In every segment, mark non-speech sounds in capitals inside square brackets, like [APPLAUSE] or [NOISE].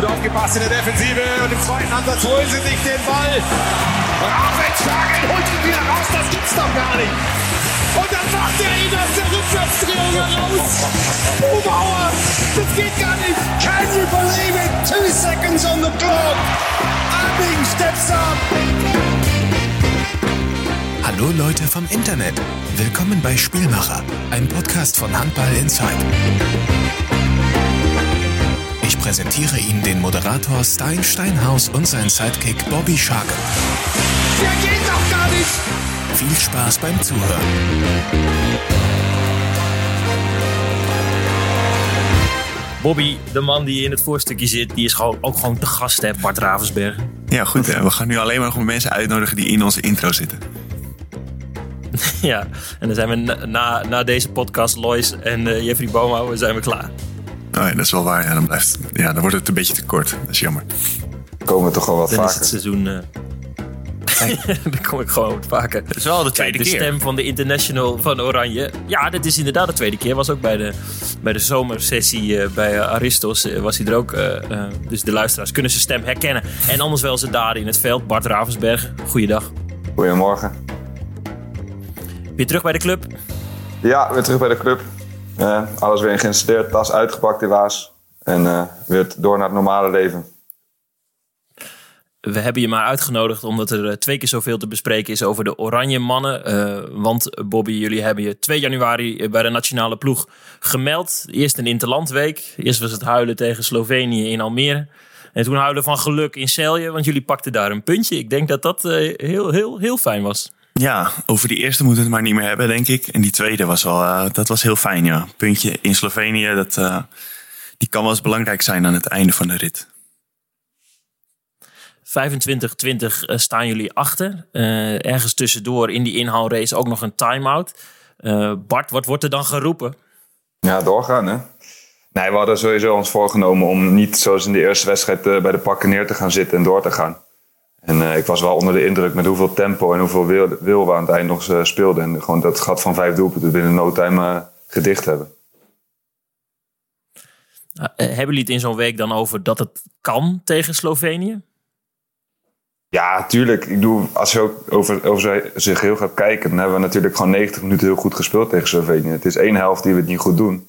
gut aufgepasst in der Defensive und im zweiten Ansatz holen sie sich den Ball. Raffenshagen holt ihn wieder raus, das gibt's doch gar nicht. Und dann macht er ihn aus der Rückwärtsdrehung heraus. Bubauer, das geht gar nicht. Can you believe it? Two seconds on the clock. Abing steps up. Hallo Leute vom Internet. Willkommen bei Spielmacher, ein Podcast von Handball Insight. Präsentiere Ihnen den Moderator Stein Steinhaus und seinen Sidekick Bobby Shark. Der geht doch gar nicht. Viel Spaß beim Zuhören. Bobby, de man die in het voorstukje zit, die is gewoon, ook gewoon te gast, hè, Bart Ravensberg. Ja, goed. Hè? We gaan nu alleen maar nog mensen uitnodigen die in onze intro zitten. [LAUGHS] ja, en dan zijn we na, na, na deze podcast, Lois en eh, Jeffrey Boomhouwer, zijn we klaar. Oh ja, dat is wel waar. Ja, dan, blijft, ja, dan wordt het een beetje te kort. Dat is jammer. Komen toch wel wat Dan is vaker. het seizoen... eh, [LAUGHS] [LAUGHS] dan kom ik gewoon wat vaker. Het is wel de Kijk, de stem van de International van Oranje. Ja, dit is inderdaad de tweede keer. Was ook bij de, bij de zomersessie eh, bij Aristos eh, was hij er ook. dus de luisteraars kunnen zijn stem herkennen. En anders wel zijn daden in het veld. Bart Ravensberg, goeiedag. Goedemorgen. Weer terug bij de club. Ja, weer terug bij de club. Eh, alles weer geïnstalleerd, tas uitgepakt in Waas. En eh, weer door naar het normale leven. We hebben je maar uitgenodigd omdat er eh, twee keer zoveel te bespreken is over de Oranje Mannen. Want Bobby, jullie hebben je 2 januari bij de nationale ploeg gemeld. Eerst een interlandweek. Eerst was het huilen tegen Slovenië in Almere. En toen huilen van geluk in Celje, want jullie pakten daar een puntje. Ik denk dat dat heel, heel, heel fijn was. Ja, over die eerste moeten we het maar niet meer hebben, denk ik. En die tweede was wel, eh, dat was heel fijn, ja. Puntje in Slovenië, dat, eh, die kan wel eens belangrijk zijn aan het einde van de rit. 25-20 eh, staan jullie achter. Eh, ergens tussendoor in die inhaalrace ook nog een time-out. Eh, Bart, wat wordt er dan geroepen? Ja, doorgaan hè. Nee, we hadden sowieso ons voorgenomen om niet zoals in de eerste wedstrijd bij de pakken neer te gaan zitten en door te gaan. En eh, ik was wel onder de indruk met hoeveel tempo en hoeveel wil, wil we aan het eind nog eh, speelden. En gewoon dat gat van vijf doelpunten binnen no time eh, gedicht hebben. Hebben jullie het in zo'n week dan over dat het kan tegen Slovenië? Ja, tuurlijk. Ik bedoel, als je ook over, over zich heel gaat kijken, dan hebben we natuurlijk gewoon 90 minuten heel goed gespeeld tegen Slovenië. Het is één helft die we het niet goed doen.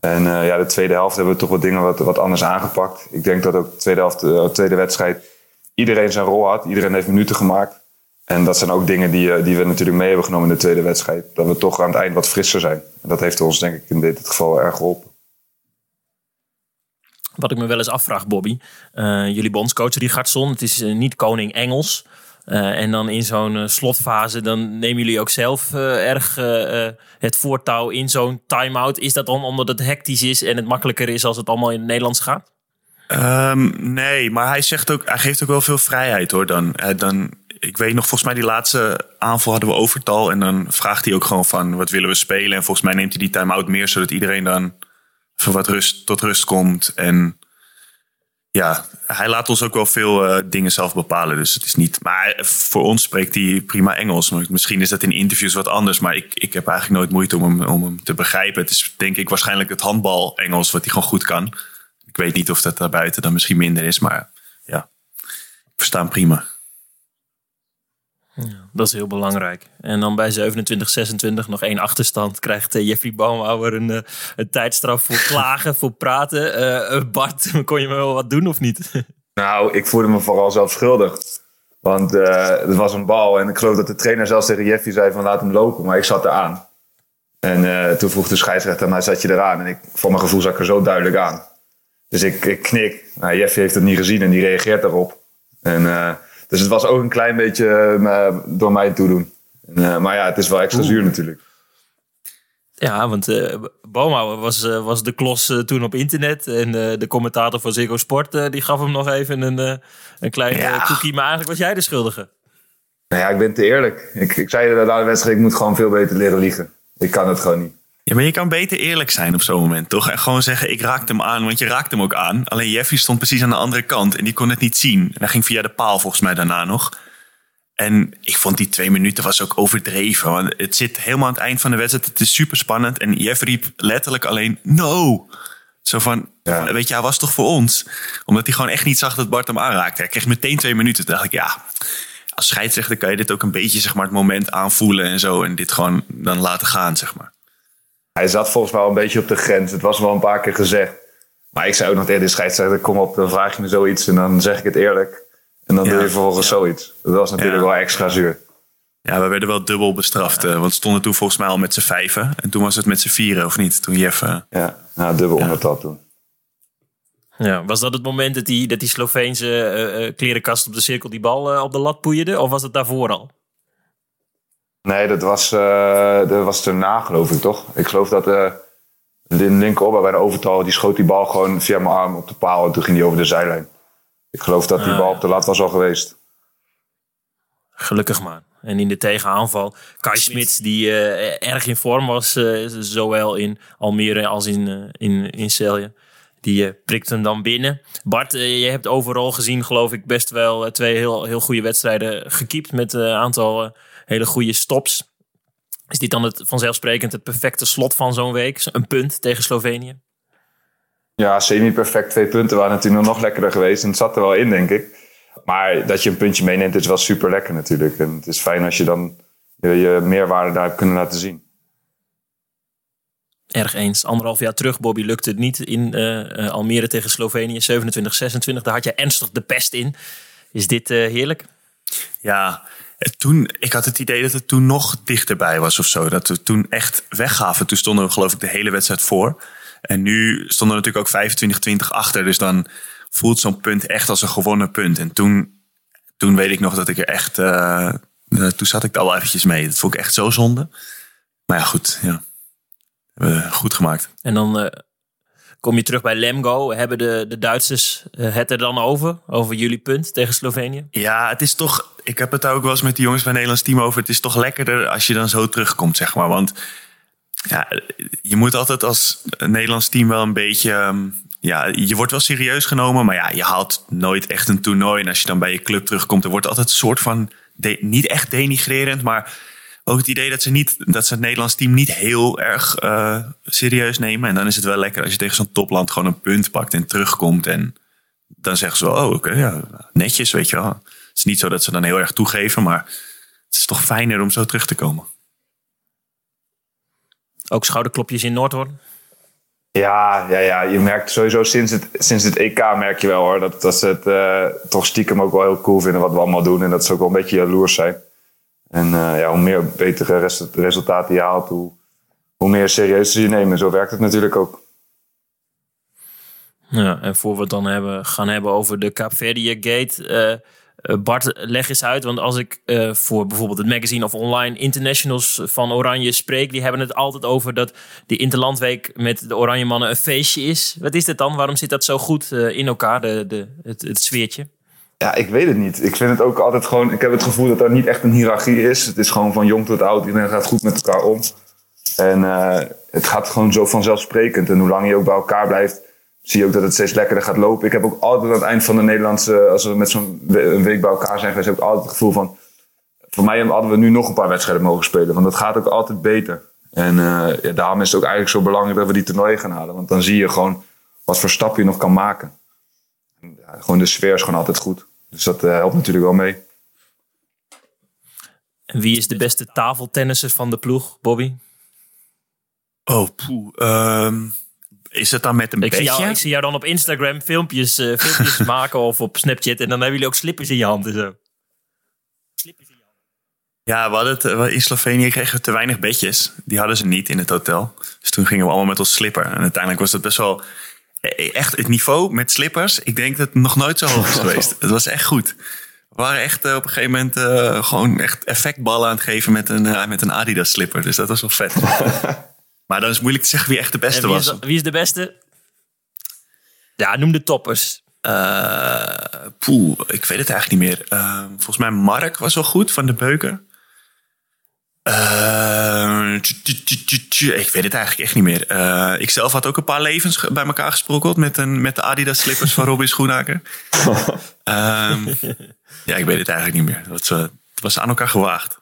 En ja, de tweede helft hebben we toch wat dingen wat, wat anders aangepakt. Ik denk dat ook de tweede, helft, de tweede wedstrijd iedereen zijn rol had. Iedereen heeft minuten gemaakt. En dat zijn ook dingen die, eh, die we natuurlijk mee hebben genomen in de tweede wedstrijd. Dat we toch aan het eind wat frisser zijn. En dat heeft ons denk ik in dit geval erg geholpen. Wat ik me wel eens afvraag, Bobby. Uh, jullie bondscoach Richardson, het is uh, niet koning Engels. En dan in zo'n slotfase, dan nemen jullie ook zelf erg het voortouw in zo'n time-out. Is dat dan omdat het hectisch is en het makkelijker is als het allemaal in het Nederlands gaat? Um, nee, maar hij, zegt ook, hij geeft ook wel veel vrijheid hoor. Dan, dan, ik weet nog, volgens mij die laatste aanval hadden we overtal. En dan vraagt hij ook gewoon van, wat willen we spelen? En volgens mij neemt hij die time-out meer, zodat iedereen dan voor wat rust, tot rust komt. En ja, hij laat ons ook wel veel uh, dingen zelf bepalen. Dus het is niet. Maar voor ons spreekt hij prima Engels. Misschien is dat in interviews wat anders. Maar ik, ik heb eigenlijk nooit moeite om hem, om hem te begrijpen. Het is denk ik waarschijnlijk het handbal Engels wat hij gewoon goed kan. Ik weet niet of dat daarbuiten dan misschien minder is. Maar ja, ik versta hem prima. Ja, dat is heel belangrijk. En dan bij 27, 26 nog één achterstand krijgt uh, Jeffrey Baumhauer een, uh, een tijdstraf voor [LAUGHS] klagen, voor praten. Uh, Bart, [LAUGHS] kon je me wel wat doen of niet? [LAUGHS] Nou, ik voelde me vooral zelf schuldig. Want het was een bal en ik geloof dat de trainer zelfs tegen Jeffrey zei van laat hem lopen. Maar ik zat eraan. En toen vroeg de scheidsrechter, nou zat je eraan? En ik, voor mijn gevoel zat ik er zo duidelijk aan. Dus ik, ik knik. Nou, Jeffrey heeft het niet gezien en die reageert daarop. En... Dus het was ook een klein beetje uh, door mij toedoen. En, uh, maar ja, het is wel extra zuur natuurlijk. Ja, want uh, Boma was, was de klos toen op internet. En de commentator van Ziggo Sport die gaf hem nog even een, een klein ja. cookie. Maar eigenlijk was jij de schuldige. Nou ja, ik ben te eerlijk. Ik, ik zei na de wedstrijd, ik moet gewoon veel beter leren liegen. Ik kan het gewoon niet. Ja, maar je kan beter eerlijk zijn op zo'n moment, toch? En gewoon zeggen, ik raakte hem aan, want je raakte hem ook aan. Alleen Jeffrey stond precies aan de andere kant en die kon het niet zien. En hij ging via de paal volgens mij daarna nog. En ik vond die twee minuten was ook overdreven. Want het zit helemaal aan het eind van de wedstrijd. Het is super spannend. En Jeff riep letterlijk alleen, no. Zo van, weet je, hij was toch voor ons? Omdat hij gewoon echt niet zag dat Bart hem aanraakte. Hij kreeg meteen twee minuten. Toen dacht ik, ja, als scheidsrechter kan je dit ook een beetje, zeg maar, het moment aanvoelen en zo. En dit gewoon dan laten gaan, zeg maar. Hij zat volgens mij wel een beetje op de grens. Het was wel een paar keer gezegd. Maar ik zei ook nog tegen de scheidsrechter, kom op, dan vraag je me zoiets en dan zeg ik het eerlijk. En dan doe je vervolgens zoiets. Dat was natuurlijk wel extra zuur. Ja, we werden wel dubbel bestraft. Uh, want stonden toen volgens mij al met z'n vijven. En toen was het met z'n vieren, of niet? Toen Jeff... Uh... Ja, nou, dubbel ja. ondertal toen. Ja, was dat het moment dat die, dat die Sloveense uh, klerenkast op de cirkel die bal op de lat poeierde? Of was het daarvoor al? Nee, dat was, dat was erna geloof ik toch? Ik geloof dat uh, linkerop bij de overtal, die schoot die bal gewoon via mijn arm op de paal. En toen ging die over de zijlijn. Ik geloof dat die ah, bal op de lat was al geweest. Gelukkig maar. En in de tegenaanval, Kai Smits, die uh, erg in vorm was, uh, zowel in Almere als in, uh, in, in Celje. Die prikt hem dan binnen. Bart, je hebt overal gezien, geloof ik, best wel twee heel, heel goede wedstrijden gekiept. Met een aantal hele goede stops. Is dit dan het, vanzelfsprekend het perfecte slot van zo'n week? Een punt tegen Slovenië? Ja, semi-perfect. Twee punten waren natuurlijk nog lekkerder geweest. En het zat er wel in, denk ik. Maar dat je een puntje meeneemt is wel super lekker natuurlijk. En het is fijn als je dan je meerwaarde daar hebt kunnen laten zien. Erg eens. Anderhalf jaar terug, Bobby, lukte het niet in uh, Almere tegen Slovenië. 27-26, daar had je ernstig de pest in. Is dit uh, heerlijk? Ja, toen, ik had het idee dat het toen nog dichterbij was of zo. Dat we toen echt weggaven. Toen stonden we geloof ik de hele wedstrijd voor. En nu stonden we natuurlijk ook 25-20 achter. Dus dan voelt zo'n punt echt als een gewonnen punt. En toen, toen weet ik nog dat ik er echt... Uh, toen zat ik er al eventjes mee. Dat vond ik echt zo zonde. Maar ja, goed. Ja. goed gemaakt. En dan uh, kom je terug bij Lemgo. Hebben de, de Duitsers het er dan over? Over jullie punt tegen Slovenië? Ja, het is toch... Ik heb het daar ook wel eens met de jongens van het Nederlands team over. Het is toch lekkerder als je dan zo terugkomt, zeg maar. Want ja, je moet altijd als Nederlands team wel een beetje. Ehm, ja, je wordt wel serieus genomen, maar ja, je haalt nooit echt een toernooi. En als je dan bij je club terugkomt, er wordt altijd een soort van. niet echt denigrerend, maar ook het idee dat ze, niet, dat ze het Nederlands team niet heel erg uh, serieus nemen. En dan is het wel lekker als je tegen zo'n topland gewoon een punt pakt en terugkomt. En dan zeggen ze wel, oh, oké, ja, netjes, weet je wel. Het is niet zo dat ze dan heel erg toegeven, maar het is toch fijner om zo terug te komen. Ook schouderklopjes in Noordhoorn? Ja, ja, ja, je merkt sowieso sinds het, sinds het EK merk je wel hoor. Dat, dat ze het uh, toch stiekem ook wel heel cool vinden wat we allemaal doen. En dat ze ook wel een beetje jaloers zijn. En uh, ja, hoe meer betere resultaten je haalt, hoe, hoe meer serieus ze je nemen. Zo werkt het natuurlijk ook. Ja, en voor we het dan hebben, gaan hebben over de Kaapverdië Gate. Uh, eh, Bart, leg eens uit, want als ik voor bijvoorbeeld het magazine of online internationals van Oranje spreek, die hebben het altijd over dat die Interlandweek met de Oranje Mannen een feestje is. Wat is dit dan? Waarom zit dat zo goed in elkaar, de, de, het, het sfeertje? Ja, ik weet het niet. Ik vind het ook altijd gewoon. Ik heb het gevoel dat er niet echt een hiërarchie is. Het is gewoon van jong tot oud. Iedereen gaat goed met elkaar om. En uh, het gaat gewoon zo vanzelfsprekend. En hoe lang je ook bij elkaar blijft, zie je ook dat het steeds lekkerder gaat lopen. Ik heb ook altijd aan het eind van de Nederlandse, als we met zo'n week bij elkaar zijn geweest, heb ik altijd het gevoel van, voor mij hadden we nu nog een paar wedstrijden mogen spelen. Want dat gaat ook altijd beter. En uh, ja, daarom is het ook eigenlijk zo belangrijk dat we die toernooien gaan halen. Want dan zie je gewoon wat voor stap je nog kan maken. Ja, gewoon de sfeer is gewoon altijd goed. Dus dat uh, helpt natuurlijk wel mee. En wie is de beste tafeltennisser van de ploeg, Bobby? Oh, poeh. Um is het dan met een ik bedje? Zie jou, ik zie jou dan op Instagram filmpjes, uh, filmpjes [LAUGHS] maken of op Snapchat. En dan hebben jullie ook slippers in je handen zo. Slippers in je handen. Ja, we hadden het, in Slovenië kregen we te weinig bedjes. Die hadden ze niet in het hotel. Dus toen gingen we allemaal met ons slipper. En uiteindelijk was het best wel... Eh, echt het niveau met slippers. Ik denk dat het nog nooit zo hoog is [LAUGHS] geweest. Het was echt goed. We waren echt uh, op een gegeven moment uh, gewoon echt effectballen aan het geven met een, uh, met een Adidas slipper. Dus dat was wel vet. [LAUGHS] Maar dan is het moeilijk te zeggen wie echt de beste wie was. Wie is de beste? Ja, noem de toppers. Uh, poeh, ik weet het eigenlijk niet meer. Uh, volgens mij Mark was wel goed van de Beuker. Uh, ik weet het eigenlijk echt niet meer. Uh, ik zelf had ook een paar levens bij elkaar gesprokkeld met, een, met de Adidas slippers van Robin Schoenaker. um, [LAUGHS] ja, ik weet het eigenlijk niet meer. Het was, het was aan elkaar gewaagd.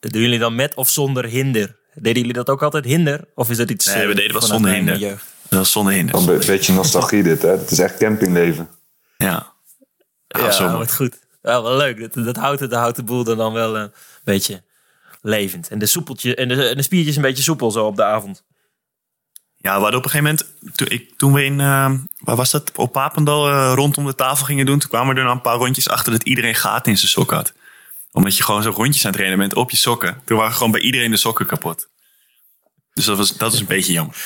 doen jullie dan met of zonder hinder? Deden jullie dat ook altijd hinder? Of is dat iets... Nee, we deden wel zonder hinder. Dat zonder hinder. Een beetje nostalgie dit, hè? Het is echt campingleven. Ja. Ja, zo wat goed. Ja, wel leuk. Dat, dat, houdt, dat houdt de boel er dan wel een beetje levend. En de, soepeltje, en de, en de spiertjes een beetje soepel zo op de avond. Ja, we hadden op een gegeven moment, toen, ik, toen we in, uh, waar was dat, op Papendal uh, rondom de tafel gingen doen, toen kwamen er dan een paar rondjes achter dat iedereen gaten in zijn sok had. Omdat je gewoon zo rondjes aan het trainen bent op je sokken. Toen waren gewoon bij iedereen de sokken kapot. Dus dat was, dat is een beetje jammer.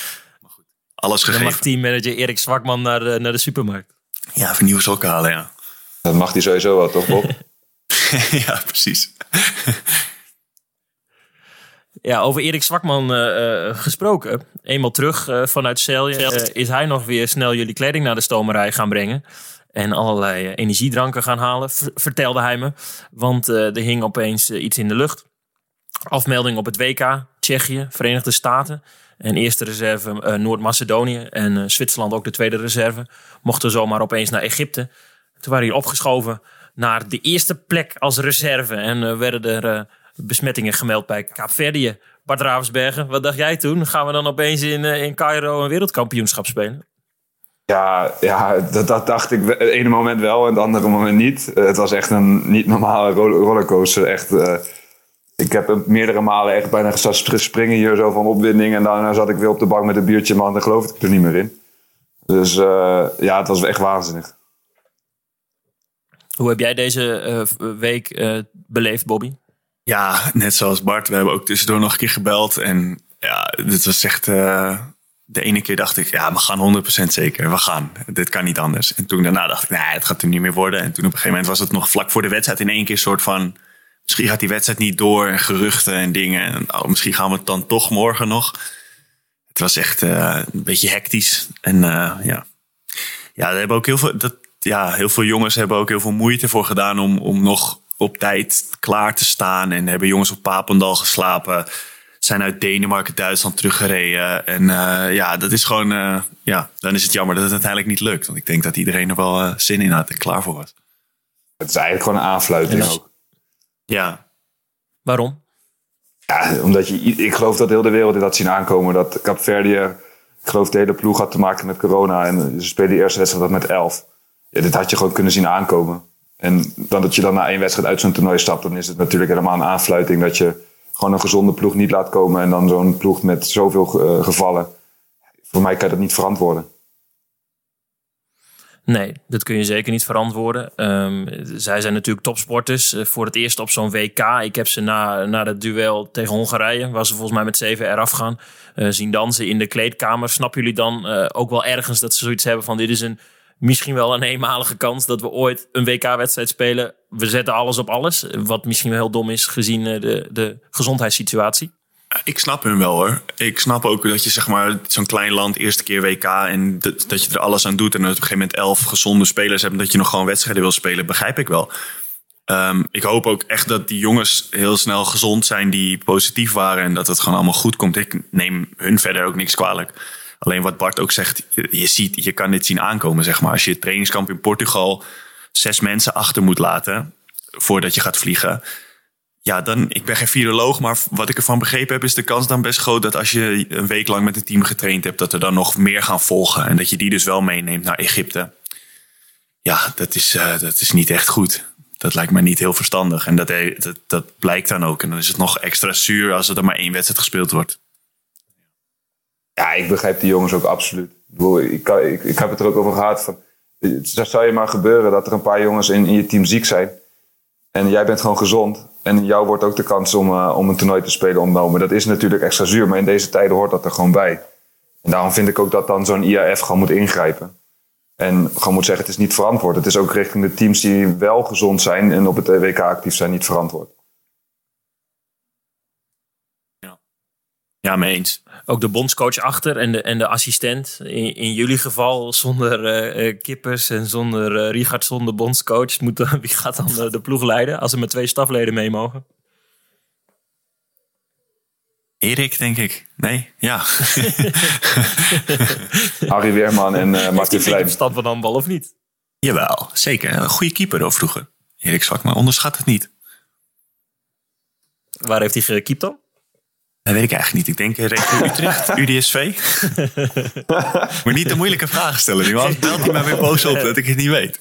Maar goed, alles gegeven. Dan mag teammanager Erik Zwakman naar de, naar de supermarkt. Ja, voor nieuwe sokken halen, ja. Dat mag hij sowieso wel, toch Bob? [LAUGHS] ja, precies. Ja, over Erik Zwakman uh, gesproken. Eenmaal terug uh, vanuit Celje is hij nog weer snel jullie kleding naar de stomerij gaan brengen. En allerlei energiedranken gaan halen, vertelde hij me. Want er hing opeens iets in de lucht. Afmelding op het WK, Tsjechië, Verenigde Staten. En eerste reserve Noord-Macedonië en Zwitserland ook de tweede reserve. Mochten zomaar opeens naar Egypte. Toen waren hier opgeschoven naar de eerste plek als reserve. En werden er besmettingen gemeld bij Kaapverdië. Bart Ravensbergen, wat dacht jij toen? Gaan we dan opeens in, in Cairo een wereldkampioenschap spelen? Ja, ja dat, dacht ik het ene moment wel en het andere moment niet. het was echt een niet normale rollercoaster. Echt, ik heb meerdere malen echt bijna gestaan springen hier zo van opwinding. En daarna zat ik weer op de bank met een biertje, man. Dan geloof ik er niet meer in. Dus ja, het was echt waanzinnig. Hoe heb jij deze uh, week beleefd, Bobby? Ja, net zoals Bart. We hebben ook tussendoor nog een keer gebeld. En ja, dit was echt... Uh, de ene keer dacht ik, ja, we gaan 100% zeker. We gaan. Dit kan niet anders. En toen daarna dacht ik, nee, het gaat er niet meer worden. En toen op een gegeven moment was het nog vlak voor de wedstrijd in één keer soort van... Misschien gaat die wedstrijd niet door en geruchten en dingen. En oh, misschien gaan we het dan toch morgen nog. Het was echt een beetje hectisch. En uh, ja, ja, er hebben ook heel veel... Dat, ja, heel veel jongens hebben ook heel veel moeite voor gedaan om, om nog op tijd klaar te staan. En hebben jongens op Papendal geslapen. Zijn uit Denemarken, Duitsland teruggereden. En uh, ja, dat is gewoon. Uh, ja, dan is het jammer dat het uiteindelijk niet lukt. Want ik denk dat iedereen er wel uh, zin in had en klaar voor was. Het is eigenlijk gewoon een aanfluiting ook. Ja. Waarom? Ja, omdat je. Ik geloof dat heel de wereld dit had zien aankomen. Dat Capverdië. Ik geloof de hele ploeg had te maken met corona. En ze spelen die eerste wedstrijd met 11. Ja, dit had je gewoon kunnen zien aankomen. En dan dat je dan na één wedstrijd uit zo'n toernooi stapt, dan is het natuurlijk helemaal een aanfluiting dat je gewoon een gezonde ploeg niet laat komen en dan zo'n ploeg met zoveel uh, gevallen. Voor mij kan je dat niet verantwoorden. Nee, dat kun je zeker niet verantwoorden. Um, zij zijn natuurlijk topsporters. Uh, voor het eerst op zo'n WK. Ik heb ze na, na het duel tegen Hongarije, waar ze volgens mij met 7 eraf gaan, uh, zien dansen in de kleedkamer. Snappen jullie dan ook wel ergens dat ze zoiets hebben van dit is een misschien wel een eenmalige kans dat we ooit een WK-wedstrijd spelen. We zetten alles op alles. Wat misschien wel heel dom is gezien de, de gezondheidssituatie. Ik snap hem wel hoor. Ik snap ook dat je zeg maar zo'n klein land eerste keer WK en dat, dat je er alles aan doet en op een gegeven moment elf gezonde spelers hebt en dat je nog gewoon wedstrijden wil spelen, begrijp ik wel. Um, ik hoop ook echt dat die jongens heel snel gezond zijn die positief waren en dat het gewoon allemaal goed komt. Ik neem hun verder ook niks kwalijk. Alleen wat Bart ook zegt, je, ziet, je kan dit zien aankomen, zeg maar. Als je het trainingskamp in Portugal zes mensen achter moet laten voordat je gaat vliegen. Ja, dan, ik ben geen viroloog, maar wat ik ervan begrepen heb, is de kans dan best groot dat als je een week lang met een team getraind hebt, dat er dan nog meer gaan volgen. En dat je die dus wel meeneemt naar Egypte. Ja, dat is, uh, dat is niet echt goed. Dat lijkt mij niet heel verstandig. En dat, dat, dat blijkt dan ook. En dan is het nog extra zuur als er maar één wedstrijd gespeeld wordt. Ja, ik begrijp die jongens ook absoluut. Ik, ik, ik, heb het er ook over gehad. Van, het zou je maar gebeuren dat er een paar jongens in, in je team ziek zijn. En jij bent gewoon gezond. En jou wordt ook de kans om, uh, om een toernooi te spelen ontnomen. Dat is natuurlijk extra zuur, maar in deze tijden hoort dat er gewoon bij. En daarom vind ik ook dat dan zo'n IAF gewoon moet ingrijpen. En gewoon moet zeggen, het is niet verantwoord. Het is ook richting de teams die wel gezond zijn en op het WK actief zijn niet verantwoord. Ja, ja mee eens ook de bondscoach achter en de, en de assistent. In, in jullie geval zonder uh, Kippers en zonder uh, Richard zonder bondscoach. Moet, [LAUGHS] wie gaat dan de, de ploeg leiden als er met twee stafleden mee mogen? Erik, denk ik. Nee, ja. [LAUGHS] Harry Weerman en uh, Martin Vlijm. Stand van handbal of niet? Jawel, zeker. Een goede keeper of vroeger. Erik Zwak, maar onderschat het niet. Waar heeft hij gekiept dan? Dat weet ik eigenlijk niet. Ik denk uh, regio Utrecht, [LAUGHS] UDSV. maar niet de moeilijke vragen stellen. Nu anders belt hij mij weer boos op dat ik het niet weet.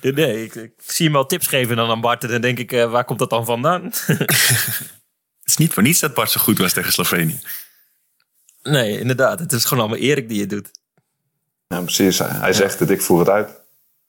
[LAUGHS] nee, ik, ik, zie hem wel tips geven dan aan Bart. En dan denk ik, uh, waar komt dat dan vandaan? [LAUGHS] het is niet voor niets dat Bart zo goed was tegen Slovenië. Nee, inderdaad. Het is gewoon allemaal Erik die het doet. Ja, precies. Hij zegt het, ik voer het uit.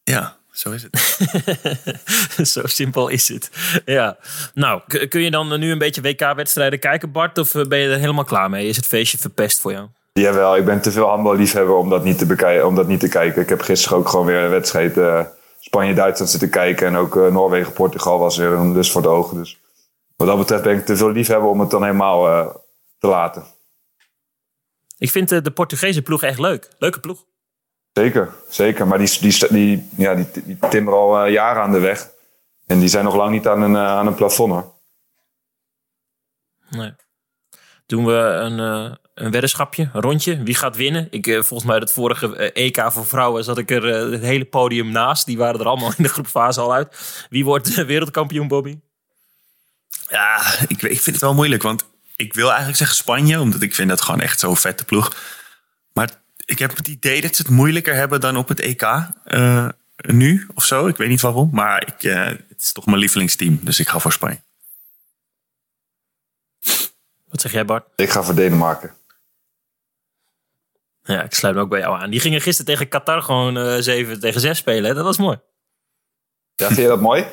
Ja, zo is het. [LAUGHS] zo simpel is het. Ja. Nou, kun je dan nu een beetje WK-wedstrijden kijken, Bart? Of ben je er helemaal klaar mee? Is het feestje verpest voor jou? Jawel, ik ben te veel handballiefhebber om dat niet te, bekijken, om dat niet te kijken. Ik heb gisteren ook gewoon weer een wedstrijd uh, Spanje-Duitsland zitten kijken. En ook uh, Noorwegen-Portugal was weer een lust voor de ogen. Dus wat dat betreft ben ik te veel liefhebber om het dan helemaal uh, te laten. Ik vind de Portugese ploeg echt leuk. Leuke ploeg. Zeker, zeker. Maar die, die, die, ja, die, die timmeren al uh, jaren aan de weg. En die zijn nog lang niet aan een, uh, aan een plafond hoor. Nee. Doen we een, uh, een weddenschapje, een rondje. Wie gaat winnen? Ik, volgens mij het vorige EK voor vrouwen zat ik er het hele podium naast. Die waren er allemaal in de groepfase al uit. Wie wordt wereldkampioen, Bobby? Ja, ik, ik vind het wel moeilijk. Want ik wil eigenlijk zeggen Spanje. Omdat ik vind dat gewoon echt zo'n vette ploeg. Maar ik heb het idee dat ze het moeilijker hebben dan op het EK uh, nu of zo. Ik weet niet waarom, maar ik, uh, het is toch mijn lievelingsteam. Dus ik ga voor Spanje. Wat zeg jij Bart? Ik ga voor Denemarken. Ja, ik sluit me ook bij jou aan. Die gingen gisteren tegen Qatar gewoon uh, 7 tegen 6 spelen. Hè? Dat was mooi. Ja, vind je dat mooi?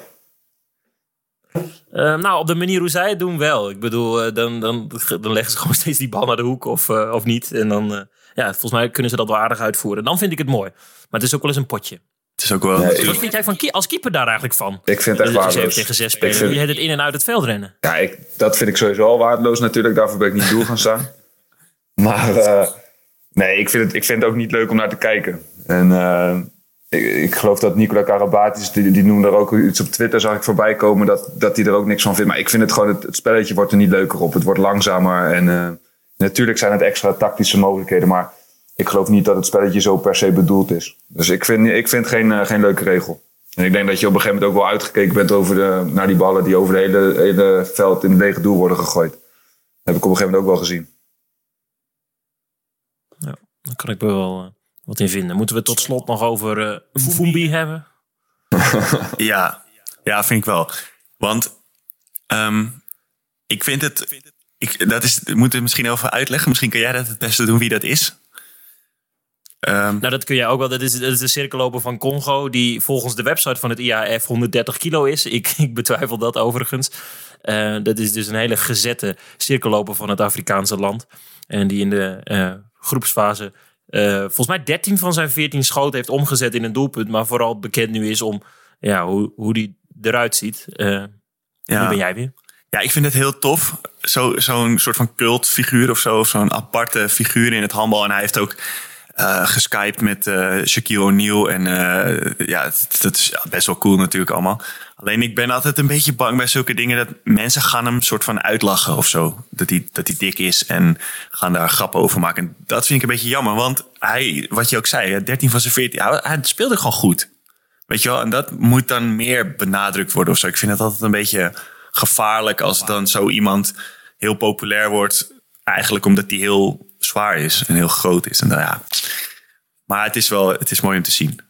Uh, nou, op de manier hoe zij het doen wel. Ik bedoel, uh, dan, dan, dan leggen ze [LAUGHS] gewoon steeds die bal naar de hoek of, uh, of niet. En dan, ja, volgens mij kunnen ze dat wel aardig uitvoeren. Dan vind ik het mooi. Maar het is ook wel eens een potje. Het is ook wel... Nee. Wat vind jij van, als keeper daar eigenlijk van? Ik vind het echt waardeloos. tegen zes spelen. Vind... Je hebt het in en uit het veld rennen. Ja, ik, dat vind ik sowieso al waardeloos natuurlijk. Daarvoor ben ik niet door gaan staan. [LAUGHS] maar uh, nee, ik vind, het, ik vind het ook niet leuk om naar te kijken. En uh, ik, geloof dat Nicola Karabatis, die, die noemde er ook iets op Twitter, zag ik voorbij komen, dat, dat er ook niks van vindt. Maar ik vind het gewoon, het, spelletje wordt er niet leuker op. Het wordt langzamer en uh, natuurlijk zijn het extra tactische mogelijkheden, maar ik geloof niet dat het spelletje zo per se bedoeld is. Dus ik vind, ik vind geen, uh, geen leuke regel. En ik denk dat je op een gegeven moment ook wel uitgekeken bent over de, naar die ballen die over het hele, veld in het lege doel worden gegooid. Dat heb ik op een gegeven moment ook wel gezien. Ja, daar kan ik wel uh, wat in vinden. Moeten we tot slot nog over uh, Fumbi hebben? [LAUGHS] ja. ja, vind ik wel. Want um, ik vind het... Ik, dat is, we moeten misschien even uitleggen. Misschien kan jij dat het beste doen wie dat is. Um, nou, dat kun je ook wel. Dat is, dat is de cirkelloper van Congo, die volgens de website van het IAF 130 kilo is. [LAUGHS] Ik, ik betwijfel dat overigens. Uh, dat is dus een hele gezette cirkelloper van het Afrikaanse land. En die in de uh, groepsfase uh, volgens mij 13 van zijn 14 schoten heeft omgezet in een doelpunt. Maar vooral bekend nu is om ja, hoe, hoe die eruit ziet. ja. Nu ben jij weer. Ja, ik vind het heel tof. Zo'n zo soort van cultfiguur of zo. Of zo'n aparte figuur in het handbal. En hij heeft ook uh, geskyped met uh, Shaquille O'Neal. En uh, ja, dat, is best wel cool natuurlijk allemaal. Alleen ik ben altijd een beetje bang bij zulke dingen dat mensen gaan hem soort van uitlachen of zo. Dat hij, dat hij dik is en gaan daar grappen over maken. En dat vind ik een beetje jammer, want hij, wat je ook zei, 13 van zijn 14, hij, hij speelde gewoon goed. Weet je wel, en dat moet dan meer benadrukt worden of zo. Ik vind het altijd een beetje gevaarlijk als dan zo iemand heel populair wordt. Eigenlijk omdat hij heel zwaar is en heel groot is. En nou ja. Maar het is wel het is mooi om te zien.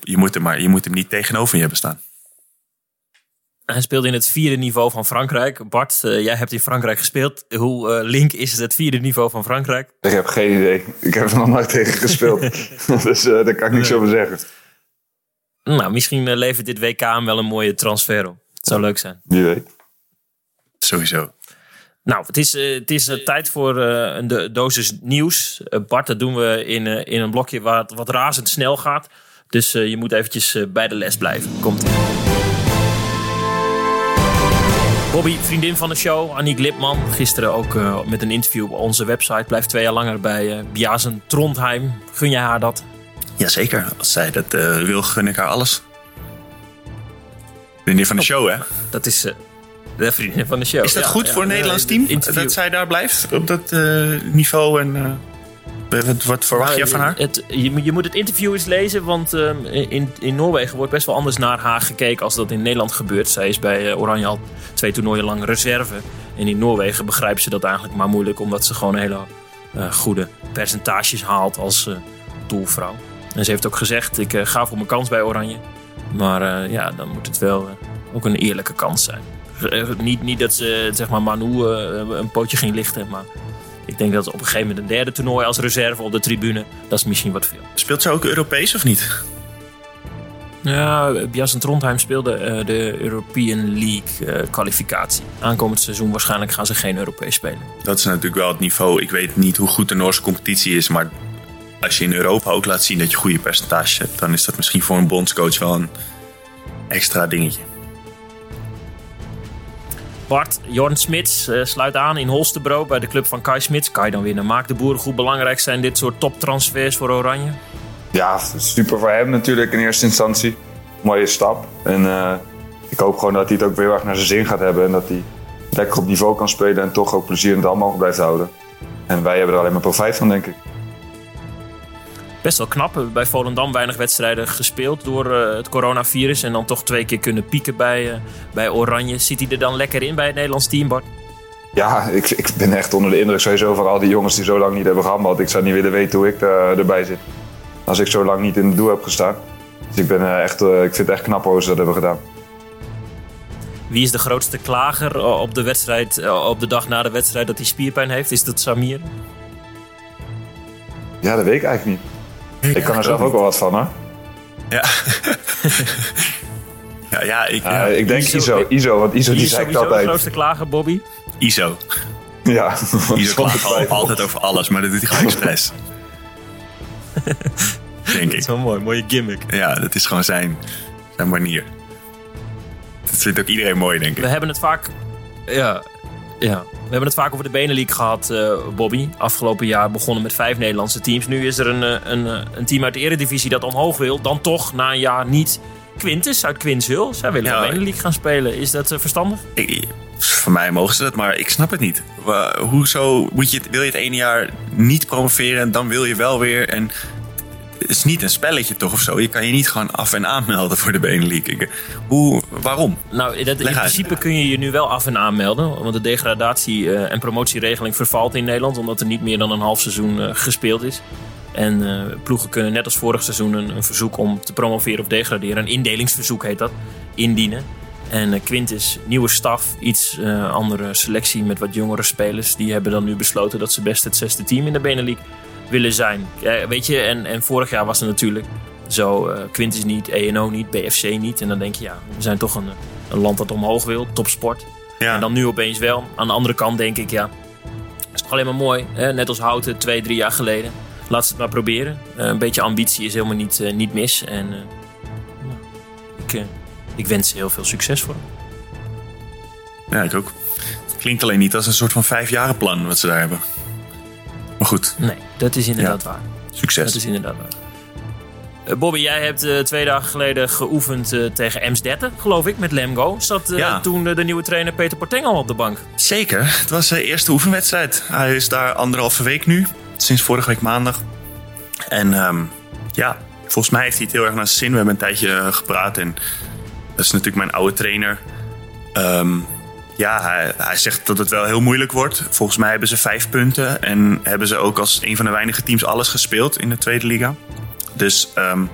Je moet hem, maar, je moet hem niet tegenover je hebben staan. Hij speelde in het vierde niveau van Frankrijk. Bart, uh, jij hebt in Frankrijk gespeeld. Hoe uh, link is het, het vierde niveau van Frankrijk? Ik heb geen idee. Ik heb er nog nooit tegen gespeeld. [LAUGHS] [LAUGHS] dus uh, daar kan ik niks over zeggen. Nou, misschien levert dit WK hem wel een mooie transfer op. Het zou leuk zijn. Wie weet. Sowieso. Nou, het is, uh, het is uh, tijd voor uh, een dosis nieuws. Bart, dat doen we in, in een blokje waar het wat razendsnel gaat. Dus je moet eventjes bij de les blijven. Komt ie. Bobby, vriendin van de show, Annie Glipman. Gisteren ook met een interview op onze website. Blijft twee jaar langer bij Biazen Trondheim. Gun jij haar dat? Jazeker, als zij dat wil, gun ik haar alles. Vriendin van de show, hè? Dat is de vriendin van de show. Is dat ja, goed ja, voor het Nederlands team? Dat zij daar blijft op dat uh, niveau en... Uh, wat, wat verwacht nou, je van haar? Het, je, je, moet het interview eens lezen, want um, in, in Noorwegen wordt best wel anders naar haar gekeken als dat in Nederland gebeurt. Zij is bij uh, Oranje al twee toernooien lang reserve. En in Noorwegen begrijpen ze dat eigenlijk maar moeilijk, omdat ze gewoon hele uh, goede percentages haalt als doelvrouw. En ze heeft ook gezegd: ik ga voor mijn kans bij Oranje. Maar ja, dan moet het wel ook een eerlijke kans zijn. Niet, niet dat ze zeg maar Manu een pootje ging lichten, maar ik denk dat op een gegeven moment een derde toernooi als reserve op de tribune, dat is misschien wat veel. Speelt ze ook Europees of niet? Ja, Bjassen Trondheim speelde uh, de European League uh, kwalificatie. Aankomend seizoen waarschijnlijk gaan ze geen Europees spelen. Dat is natuurlijk wel het niveau. Ik weet niet hoe goed de Noorse competitie is, maar als je in Europa ook laat zien dat je goede percentage hebt, dan is dat misschien voor een bondscoach wel een extra dingetje. Bart, Jorn Smits uh, sluit aan in Holstebro bij de club van Kai Smits. Kai dan winnen. Maakt de boeren goed belangrijk zijn dit soort toptransfers voor Oranje? Ja, super voor hem natuurlijk in eerste instantie. Mooie stap. En uh, ik hoop gewoon dat hij het ook weer erg naar zijn zin gaat hebben. En dat hij lekker op niveau kan spelen en toch ook plezier in het allemaal blijft houden. En wij hebben er alleen maar profijt van, denk ik. Best wel knap. Bij Volendam weinig wedstrijden gespeeld door uh, het coronavirus. En dan toch twee keer kunnen pieken bij, uh, bij Oranje. Zit hij er dan lekker in bij het Nederlands team, Bart? Ja, ik, ik ben echt onder de indruk sowieso van al die jongens die zo lang niet hebben gehandeld. Ik zou niet willen weten hoe ik erbij zit als ik zo lang niet in het doel heb gestaan. Dus ik, ben eh, echt, eh, ik vind het echt knap hoe ze dat hebben gedaan. Wie is de grootste klager eh, op de, wedstrijd, op de dag na de wedstrijd dat hij spierpijn heeft? Is dat Samir? Ja, dat weet ik eigenlijk niet. Ik kan er zelf ook wel wat van, hè? Ja. [LAUGHS] ja, ja, ik, ja. ik denk Iso, Iso, want Iso die zei altijd. de grootste klager, Bobby? Iso. Ja. [LAUGHS] Iso klaagt altijd over alles, maar dat doet hij gewoon expres. [LAUGHS] Denk ik. Dat is wel mooi, mooie gimmick. Ja, dat is gewoon zijn, zijn manier. Dat vindt ook iedereen mooi, denk ik. We hebben het vaak. Ja, ja. We hebben het vaak over de Benelink gehad, uh, Bobby. Afgelopen jaar begonnen met vijf Nederlandse teams. Nu is er een, eh, een, eh, een team uit de Eredivisie dat omhoog wil. Dan toch na een jaar niet. Quintus uit Quinshul. Zij willen ja, de Benelink gaan spelen. Is dat verstandig? Ik, voor mij mogen ze dat, maar ik snap het niet. Hoezo moet je, wil je het ene jaar niet promoveren en dan wil je wel weer? En is niet een spelletje toch of zo. Je kan je niet gewoon af en aanmelden voor de Benelink. Hoe, waarom? Nou, dat, in principe kun je je nu wel af en aanmelden. Want de degradatie- uh, en promotieregeling vervalt in Nederland. Omdat er niet meer dan een half seizoen uh, gespeeld is. En uh, ploegen kunnen net als vorig seizoen een, een, verzoek om te promoveren of degraderen. Een indelingsverzoek heet dat. Indienen. En Quintus, nieuwe staf, iets andere selectie met wat jongere spelers. Die hebben dan nu besloten dat ze best het zesde team in de Benelink willen zijn. weet je, en, en vorig jaar was er natuurlijk zo uh, Quintus niet, ENO niet, BFC niet. En dan denk je, ja, we zijn toch een, een land dat omhoog wil, topsport. Ja. En dan nu opeens wel. Aan de andere kant denk ik, ja, is toch alleen maar mooi. Hè? Net als Houten twee, drie jaar geleden. Laat ze het maar proberen. Uh, een beetje ambitie is helemaal niet, uh, niet mis. En ik, ik wens ze heel veel succes voor hem. Ja, ik ook. Het klinkt alleen niet als een soort van vijfjarenplan wat ze daar hebben. Maar goed. Nee, dat is inderdaad waar. Succes. Dat is inderdaad waar. Uh, Bobby, jij hebt uh, twee dagen geleden geoefend uh, tegen Emsdetten, geloof ik, met Lemgo. Zat ja. toen de nieuwe trainer Peter Porteng al op de bank? Zeker. Het was zijn eerste oefenwedstrijd. Hij is daar anderhalve week nu, sinds vorige week maandag. En um, ja, volgens mij heeft hij het heel erg naar zijn zin. We hebben een tijdje gepraat en dat is natuurlijk mijn oude trainer. Um, ja, hij, zegt dat het wel heel moeilijk wordt. Volgens mij hebben ze vijf punten. En hebben ze ook als een van de weinige teams alles gespeeld in de tweede liga. Dus um,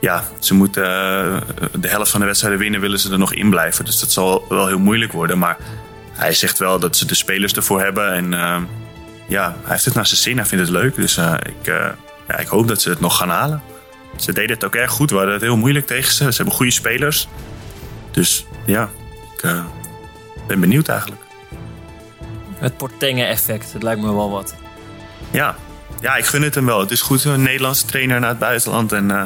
ja, ze moeten uh, de helft van de wedstrijden winnen, willen ze er nog in blijven. Dus dat zal wel heel moeilijk worden. Maar hij zegt wel dat ze de spelers ervoor hebben. En uh, ja, hij heeft het naar zijn zin. Hij vindt het leuk. Dus uh, ik, ja, ik hoop dat ze het nog gaan halen. Ze deden het ook erg goed. We hadden het heel moeilijk tegen ze. Ze hebben goede spelers. Dus ja, ik ben benieuwd eigenlijk. Het Portengen-effect, het lijkt me wel wat. Ja. ja, ik gun het hem wel. Het is goed, een Nederlandse trainer naar het buitenland. En uh,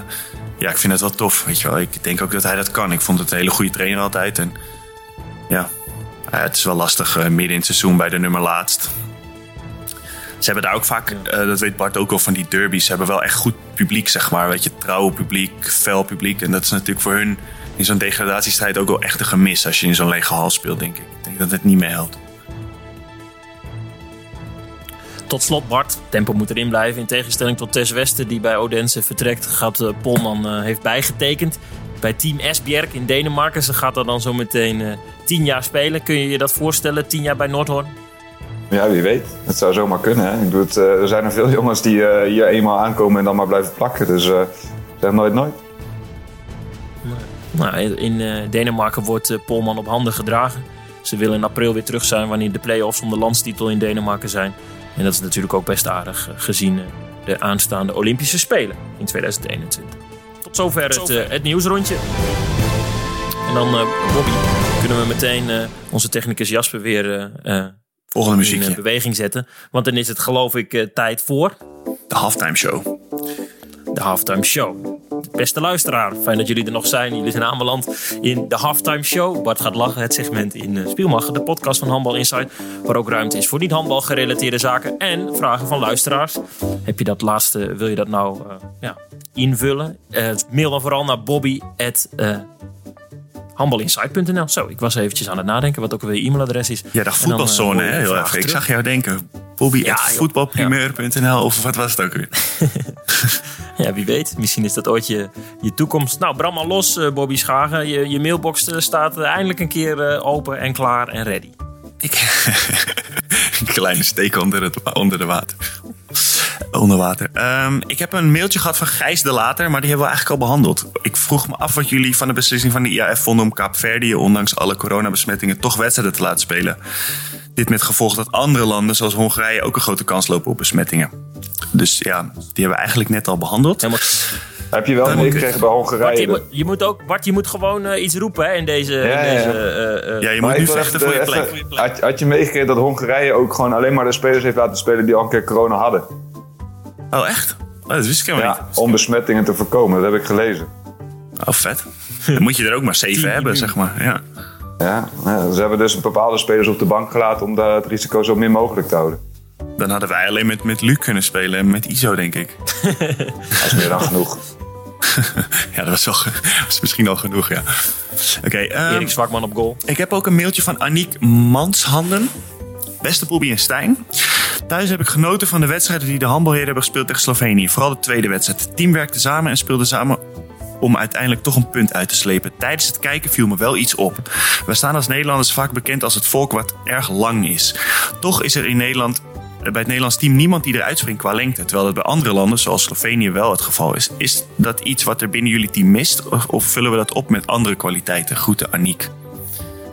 ja, ik vind het wel tof. Weet je wel. Ik denk ook dat hij dat kan. Ik vond het een hele goede trainer altijd. En ja, het is wel lastig uh, midden in het seizoen bij de nummer laatst. Ze hebben daar ook vaak, uh, dat weet Bart ook al van die derbies, ze hebben wel echt goed publiek, zeg maar. Weet je, trouwe publiek, fel publiek. En dat is natuurlijk voor hun in zo'n degradatiestrijd ook wel echt een gemis als je in zo'n lege hal speelt, denk ik. Ik denk dat het niet meer helpt. Tot slot, Bart. Tempo moet erin blijven. In tegenstelling tot Tess Wester, die bij Odense vertrekt, gaat uh, Polman uh, heeft bijgetekend. bij Team Esbjerg in Denemarken. Ze gaat er dan zo meteen eh, tien jaar spelen. Kun je je dat voorstellen, tien jaar bij Noordhoorn? Ja, wie weet. Het zou zomaar kunnen. Hè? Ik bedoel, het, eh, er zijn er veel jongens die eh, hier eenmaal aankomen en dan maar blijven plakken. Dus eh zeg nooit nooit. Nou, in eh, Denemarken wordt eh, Polman op handen gedragen. Ze willen in april weer terug zijn wanneer de play-offs om de landstitel in Denemarken zijn. En dat is natuurlijk ook best aardig eh, gezien de aanstaande Olympische Spelen in 2021. Tot zover het, het nieuwsrondje. En dan, Bobby, kunnen we meteen onze technicus Jasper weer in beweging zetten. Want dan is het geloof ik tijd voor De halftime show. De Halftime Show. Beste luisteraar, fijn dat jullie er nog zijn. Jullie zijn aanbeland in de Halftime Show. Bart gaat lachen, het segment in uh, Spielmag, de podcast van Handbal Insight. Waar ook ruimte is voor niet-handbal gerelateerde zaken en vragen van luisteraars. Heb je dat laatste, wil je dat nou eh, ja, invullen? Eh, mail dan vooral naar bobby handbalinsight.nl. Zo, ik was eventjes aan het nadenken wat ook weer e-mailadres is. Ja, dacht eh, voetbalzone, je hè? Heel even. Ik zag jou denken. Bobby Ja, of wat was het ook weer? [LAUGHS] Ja, wie weet. Misschien is dat ooit je, je toekomst. Nou, bram maar los, eh, Bobby Schagen. Je, je mailbox eh, staat eh, eindelijk een keer eh, open en klaar en ready. Ik... [LAUGHS] een kleine steek onder, het, onder de water. Onder water. Ehm, ik heb een mailtje gehad van Gijs de Later, maar die hebben we eigenlijk al behandeld. Ik vroeg me af wat jullie van de beslissing van de IAF vonden om Kaapverdië, ondanks alle coronabesmettingen, toch wedstrijden te laten spelen. Dit met gevolg dat andere landen, zoals Hongarije, ook een grote kans lopen op besmettingen. Dus ja, die hebben we eigenlijk net al behandeld. Helemaal... Heb je wel Dan meegekregen bij Bart, Hongarije? je, moet, je moet ook, Bart, je moet gewoon eh, iets roepen hè, in deze... Ja, in ja, deze eh, eh, Ja, je moet nu vechten voor je plek. Had, had je meegekregen dat Hongarije ook gewoon alleen maar de spelers heeft laten spelen die al een keer corona hadden? Oh, echt? Oh, dat wist ik helemaal Ja, om besmettingen te voorkomen. Dat heb ik gelezen. niet. Oh, vet. Dan moet je er ook maar zeven [LAUGHS] hebben, zeg maar. Ja. Ja, ze hebben dus bepaalde spelers op de bank gelaten om het risico zo min mogelijk te houden. Dan hadden wij alleen met, met Luc kunnen spelen en met Iso, denk ik. [LAUGHS] Dat is meer dan genoeg. [LAUGHS] Ja, dat was, wel, ge- was misschien al genoeg, ja. Oké, ehm, Erik Zwakman op goal. ik heb ook een mailtje van Aniek Manshanden. Beste Bobby en Stijn. Thuis heb ik genoten van de wedstrijden die de handbalheren hebben gespeeld tegen Slovenië. Vooral de tweede wedstrijd. Het team werkte samen en speelde samen om uiteindelijk toch een punt uit te slepen. Tijdens het kijken viel me wel iets op. We staan als Nederlanders vaak bekend als het volk wat erg lang is. Toch is er in Nederland bij het Nederlands team niemand die eruit springt qua lengte. Terwijl dat bij andere landen, zoals Slovenië, wel het geval is. Is dat iets wat er binnen jullie team mist? Of, of vullen we dat op met andere kwaliteiten? Groeten, Aniek.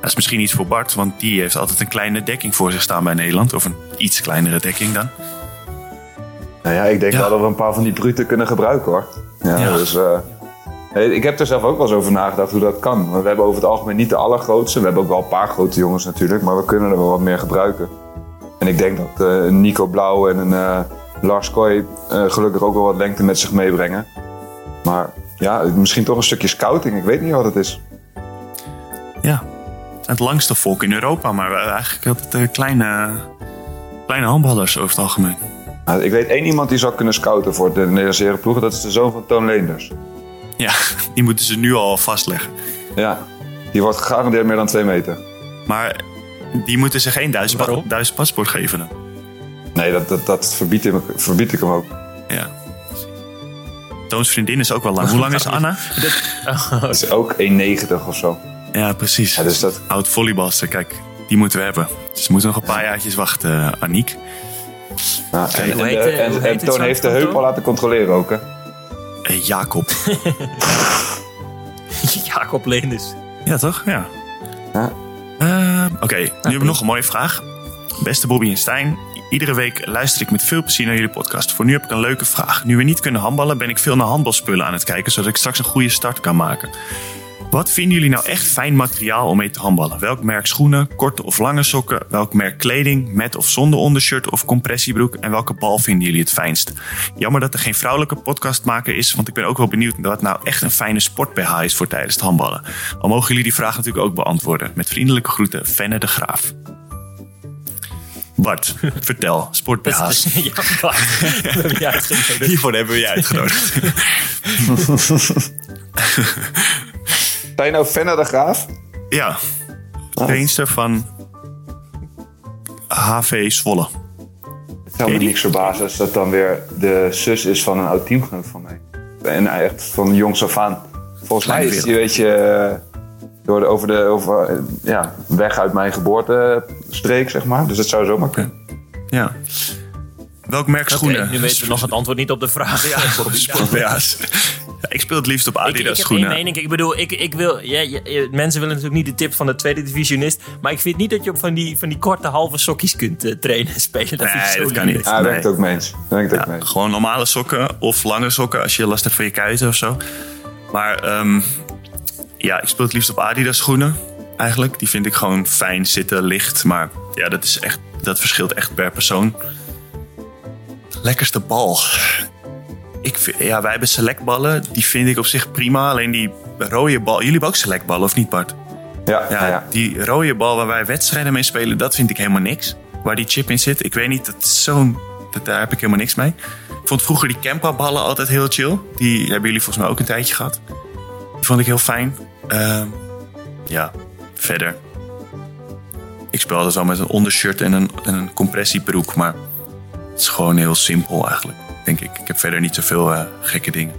Dat is misschien iets voor Bart, want die heeft altijd een kleine dekking voor zich staan bij Nederland. Of een iets kleinere dekking dan. Nou ja, ik denk Ja. wel dat we een paar van die bruten kunnen gebruiken hoor. Ja, Ja. Dus, eh, ik heb er zelf ook wel eens over nagedacht hoe dat kan. Want we hebben over het algemeen niet de allergrootste. We hebben ook wel een paar grote jongens natuurlijk, maar we kunnen er wel wat meer gebruiken. En ik denk dat eh, Nico Blauw en een eh, Lars Kooi gelukkig ook wel wat lengte met zich meebrengen. Maar ja, misschien toch een stukje scouting. Ik weet niet wat het is. Ja, het langste volk in Europa, maar we hebben eigenlijk altijd eh, kleine, kleine handballers over het algemeen. Nou, ik weet één iemand die zou kunnen scouten voor de Nederlandse herenploeg. Dat is de zoon van Toon Leenders. Ja, [LAUGHS] die moeten ze nu al vastleggen. Ja, die wordt gegarandeerd meer dan twee meter. Maar die moeten ze geen Duits, pa- Waarom? Duits paspoort geven dan. Nee, dat, dat, dat verbied, ik, verbied ik hem ook. Ja. Toons vriendin is ook wel lang. Hoe lang is [LAUGHS] Anna? Dat is ook 1,90 of zo. Ja, precies. Ja, dus dat, Oud volleybalster, kijk, die moeten we hebben. Dus we moeten nog een paar jaartjes wachten, eh, Aniek. Ja, en, en, heet, en, en heet Toon heeft de heup al laten controleren ook, hè? Eh, Jacob. [LAUGHS] Jacob Leenders. ja, toch? Ja. Ja. Eh, Oké, nu hebben we nog een mooie vraag. Beste Bobby en Stijn, iedere week luister ik met veel plezier naar jullie podcast. Voor nu heb ik een leuke vraag. Nu we niet kunnen handballen, ben ik veel naar handbalspullen aan het kijken, zodat ik straks een goede start kan maken. Wat vinden jullie nou echt fijn materiaal om mee te handballen? Welk merk schoenen, korte of lange sokken? Welk merk kleding, met of zonder ondershirt of compressiebroek? En welke bal vinden jullie het fijnst? Jammer dat er geen vrouwelijke podcastmaker is, want ik ben ook wel benieuwd wat nou echt een fijne sport-BH is voor tijdens het handballen. Al mogen jullie die vraag natuurlijk ook beantwoorden. Met vriendelijke groeten, Fenne de Graaf. Bart, [LAUGHS] vertel, sport-BH's. [LAUGHS] ja, Bart. [LAUGHS] Uitgenodigd. Hiervoor hebben we je uitgenodigd. Zijn je nou Fenner de Graaf? Ja, trainster van HV Zwolle. Het zou me die? niks verbazen als dat dan weer de zus is van een oud teamgenoot van mij. En echt van jongs af aan volgens mij is die, weet je, eh, door de, over de over, eh, ja, weg uit mijn geboortestreek, zeg maar. Dus dat zou zomaar kunnen. Ja. Welk merk schoenen? nu weten we nog het antwoord niet op de vraag. Ja. [LAUGHS] Ik speel het liefst op Ik, ik Adidas heb één schoenen. mening. Ik bedoel, ik, ik wil, ja, mensen willen natuurlijk niet de tip van de tweede divisionist. Maar ik vind niet dat je op van die, van die korte halve sokjes kunt eh, trainen en spelen. Dat, vind ik Nee, zo dat kan niet. Ja, ik Nee. het ook ik het ook Ja, mee eens. gewoon normale sokken of lange sokken als je last hebt van je kuiten of zo. Maar ehm, ja, ik speel het liefst op Adidas schoenen. Eigenlijk. Die vind ik gewoon fijn zitten, licht. Maar ja, dat, is echt, dat verschilt echt per persoon. Lekkerste bal. Ik vind, ja, wij hebben selectballen. Die vind ik op zich prima. Alleen die rode bal. Jullie hebben ook selectballen of niet Bart? Ja, Ja, die rode bal waar wij wedstrijden mee spelen, dat vind ik helemaal niks. Waar die chip in zit, ik weet niet, dat zo'n, dat, daar heb ik helemaal niks mee. Ik vond vroeger die Kempa-ballen altijd heel chill. Die hebben jullie volgens mij ook een tijdje gehad. Die vond ik heel fijn. Ehm, ja, verder. Ik speel altijd wel met een ondershirt en een, en een compressiebroek, maar het is gewoon heel simpel eigenlijk, denk ik. Ik heb verder niet zoveel eh, gekke dingen.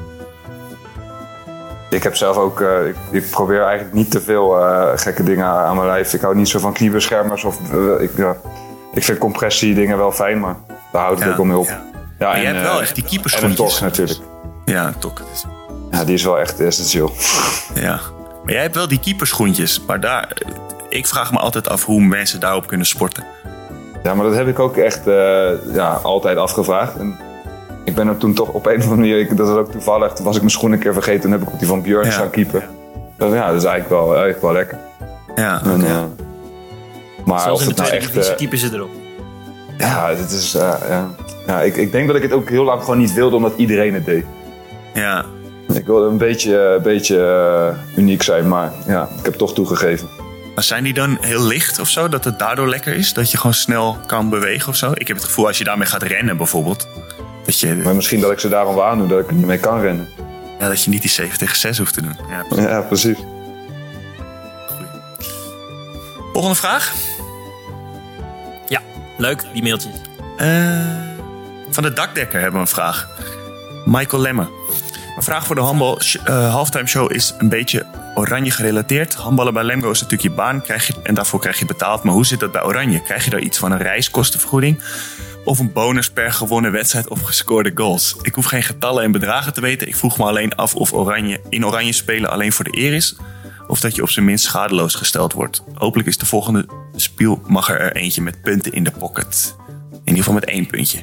Ik heb zelf ook, eh, ik, ik probeer eigenlijk niet te veel eh, gekke dingen aan mijn lijf. Ik hou niet zo van kniebeschermers of, ik, ja, ik vind compressie dingen wel fijn, maar daar houdt het Ja, ook mee op. ja. Ja, Maar je hebt wel echt die En een keeperschoentjes. natuurlijk. Ja, is- Ja, die is wel echt essentieel. Ja, maar jij hebt wel die keeperschoentjes. Maar daar, ik vraag me altijd af hoe mensen daarop kunnen sporten. Ja, maar dat heb ik ook echt ja, altijd afgevraagd. En ik ben er toen toch op een of andere manier, ik, dat is ook toevallig, toen was ik mijn schoen een keer vergeten en heb ik op die van Björn Ja. staan keeper. Dat, ja, dat is eigenlijk wel, eigenlijk wel lekker. Ja, En, eh, maar Zelfs of in de het nou tweede echt... eh, keeper ze erop. ja, het is, eh, ja. ja ik, ik denk dat ik het ook heel lang gewoon niet wilde omdat iedereen het deed. ja. Ik wilde een beetje, een beetje uniek zijn, maar ja, ik heb toch toegegeven. Maar zijn die dan heel licht of zo? Dat het daardoor lekker is? Dat je gewoon snel kan bewegen of zo? Ik heb het gevoel als je daarmee gaat rennen bijvoorbeeld. Dat je, Maar misschien dat ik ze daarom wel aandoe, dat ik er niet mee kan rennen. ja, dat je niet die 7 tegen 6 hoeft te doen. Ja, Ja, precies. Volgende vraag. Ja, leuk, die mailtjes. Eh, van de dakdekker hebben we een vraag. Michael Lemme. Een vraag voor de handbal eh, halftime show is een beetje oranje gerelateerd. Handballen bij Lemgo is natuurlijk je baan krijg je, en daarvoor krijg je betaald. Maar hoe zit dat bij oranje? Krijg je daar iets van een reiskostenvergoeding? Of een bonus per gewonnen wedstrijd of gescoorde goals? Ik hoef geen getallen en bedragen te weten. Ik vroeg me alleen af of oranje, in oranje spelen alleen voor de eer is. Of dat je op zijn minst schadeloos gesteld wordt. Hopelijk is de volgende spiel mag er eentje met punten in de pocket. In ieder geval met één puntje.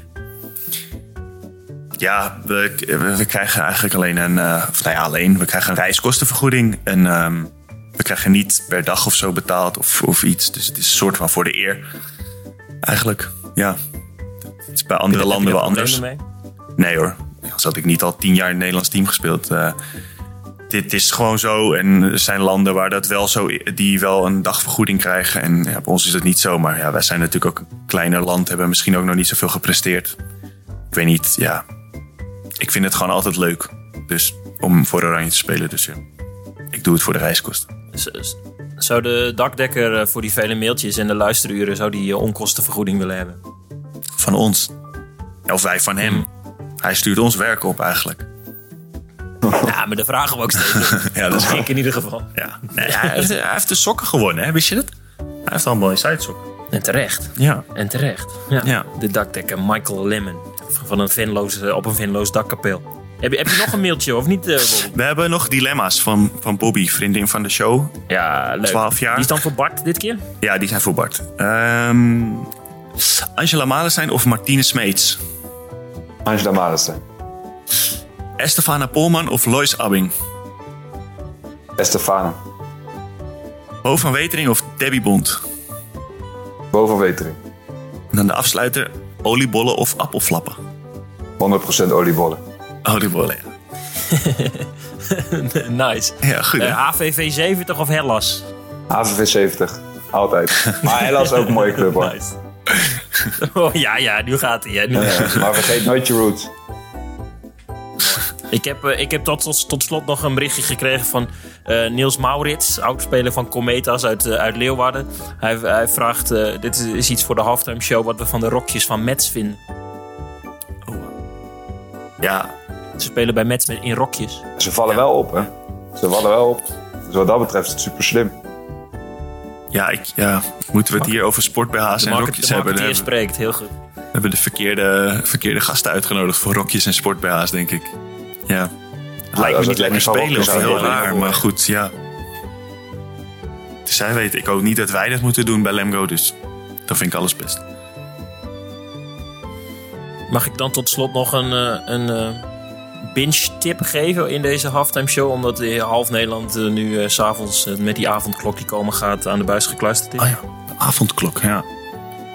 Ja, we krijgen eigenlijk alleen een... eh, of nou ja, alleen. We krijgen een reiskostenvergoeding. En ehm, we krijgen niet per dag of zo betaald of, of iets. Dus het is een soort van voor de eer. Eigenlijk, ja. Is bij andere Heb landen wel anders. mee? Nee hoor. Als had ik niet al tien jaar in het Nederlands team gespeeld. eh, dit is gewoon zo. En er zijn landen waar dat wel zo, die wel een dagvergoeding krijgen. En ja, bij ons is dat niet zo. Maar ja, wij zijn natuurlijk ook een kleiner land. Hebben misschien ook nog niet zoveel gepresteerd. Ik weet niet, ja. Ik vind het gewoon altijd leuk. Dus om voor Oranje te spelen. Dus ja, ik doe het voor de reiskosten. Zou de dakdekker eh, voor die vele mailtjes en de luisteruren... zou die eh, onkostenvergoeding willen hebben? Van ons. Of wij van hem. Hij stuurt ons werk op eigenlijk. Ja, maar de vragen we ook steeds. [LAUGHS] Ja, dat is Ik in ieder geval. Ja. Nee, hij, heeft, hij heeft de sokken gewonnen, hè? wist je dat? Hij heeft allemaal in sokken. En terecht. Ja. En terecht. Ja. Ja. De dakdekker Michael Lemon. Van een Venloos, eh, op een Venloos dakkapel. Heb je, heb je nog een mailtje of niet, eh? We hebben nog dilemma's van, van Bobby, vriendin van de show. Ja, leuk. 12 jaar. Die is dan voor Bart dit keer? Ja, die zijn voor Bart. Ehm, Angela Malenstein of Martine Smeets? Angela Malenstein. Estefana Polman of Lois Abbing? Estefana. Bo van Wetering of Debbie Bond? Boven Wetering. En dan de afsluiter, oliebollen of appelflappen? 100% oliebollen. Oliebollen, ja. [LAUGHS] nice. Ja, goed hè? Eh, AVV 70 of Hellas? HVV 70. Altijd. Maar Hellas is ook een mooie club hoor. [LAUGHS] Nice. Oh, ja, ja, nu gaat hij. Ja, maar vergeet nooit je roots. Ik heb, eh, ik heb tot, tot, slot nog een berichtje gekregen van eh, Niels Maurits, oudspeler van Cometas uit, eh, uit Leeuwarden. Hij, hij vraagt, dit is, is iets voor de halftime show, wat we van de rokjes van Mets vinden. Ja, Ze spelen bij Mets met, in rokjes. Ze vallen wel op hè. Ze vallen wel op. Dus wat dat betreft is het super slim. Ja, ik, ja, moeten we het hier over sport-BH's De en market, rokjes de hebben? Hebben spreekt, heel goed. we hebben de verkeerde, verkeerde gasten uitgenodigd voor rokjes en sport-BH's, denk ik. Ja. Het lijkt me als niet lekker spelen of heel raar, maar goed, ja. Dus zij weet, ik ook niet dat wij dat moeten doen bij Lemgo, dus dan vind ik alles best. Mag ik dan tot slot nog een, eh, een eh, binge-tip geven in deze halftime show? Omdat eh, half Nederland eh, nu s s'avonds eh, met die avondklok die komen gaat aan de buis gekluisterd is. Oh ja, de avondklok, ja.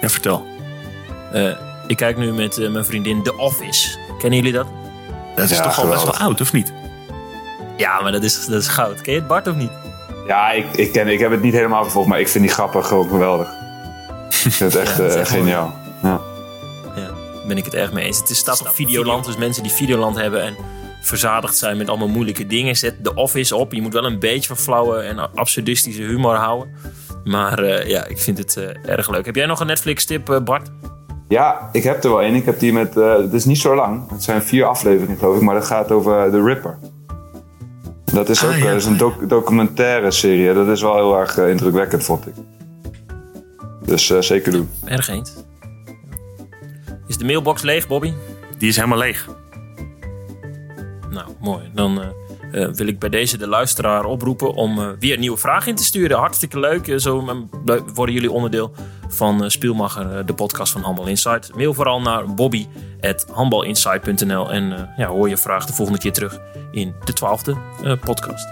Ja, vertel. Eh, ik kijk nu met eh, mijn vriendin The Office. Kennen jullie dat? Dat is Ja, toch al best wel oud, of niet? Ja, maar dat is, dat is goud. Ken je het Bart of niet? Ja, ik, ik, ken, ik heb het niet helemaal gevolgd, maar ik vind die grappen gewoon geweldig. Ik vind het Ja, eh, echt geniaal. Ja. Ben ik het erg mee eens. Het is staat op Videoland, dus mensen die Videoland hebben en verzadigd zijn met allemaal moeilijke dingen, zet The Office op. Je moet wel een beetje van flauwe en absurdistische humor houden. Maar eh, ja, ik vind het eh, erg leuk. Heb jij nog een Netflix-tip, eh, Bart? ja, ik heb er wel één. Ik heb die met, eh, het is niet zo lang. Het zijn vier afleveringen geloof ik, maar dat gaat over The Ripper. Dat is Ah, ook ja. dat is een doc- documentaire serie. Dat is wel heel erg indrukwekkend, vond ik. Dus eh, zeker doen. Erg eens. Is de mailbox leeg, Bobby? Die is helemaal leeg. Nou, mooi. Dan eh, eh, wil ik bij deze de luisteraar oproepen om eh, weer nieuwe vragen in te sturen. Hartstikke leuk. Zo worden jullie onderdeel van Spielmacher, de podcast van Handbal Insight. Mail vooral naar bobby.handbalinsight.nl en ja, hoor je vraag de volgende keer terug in de twaalfde podcast.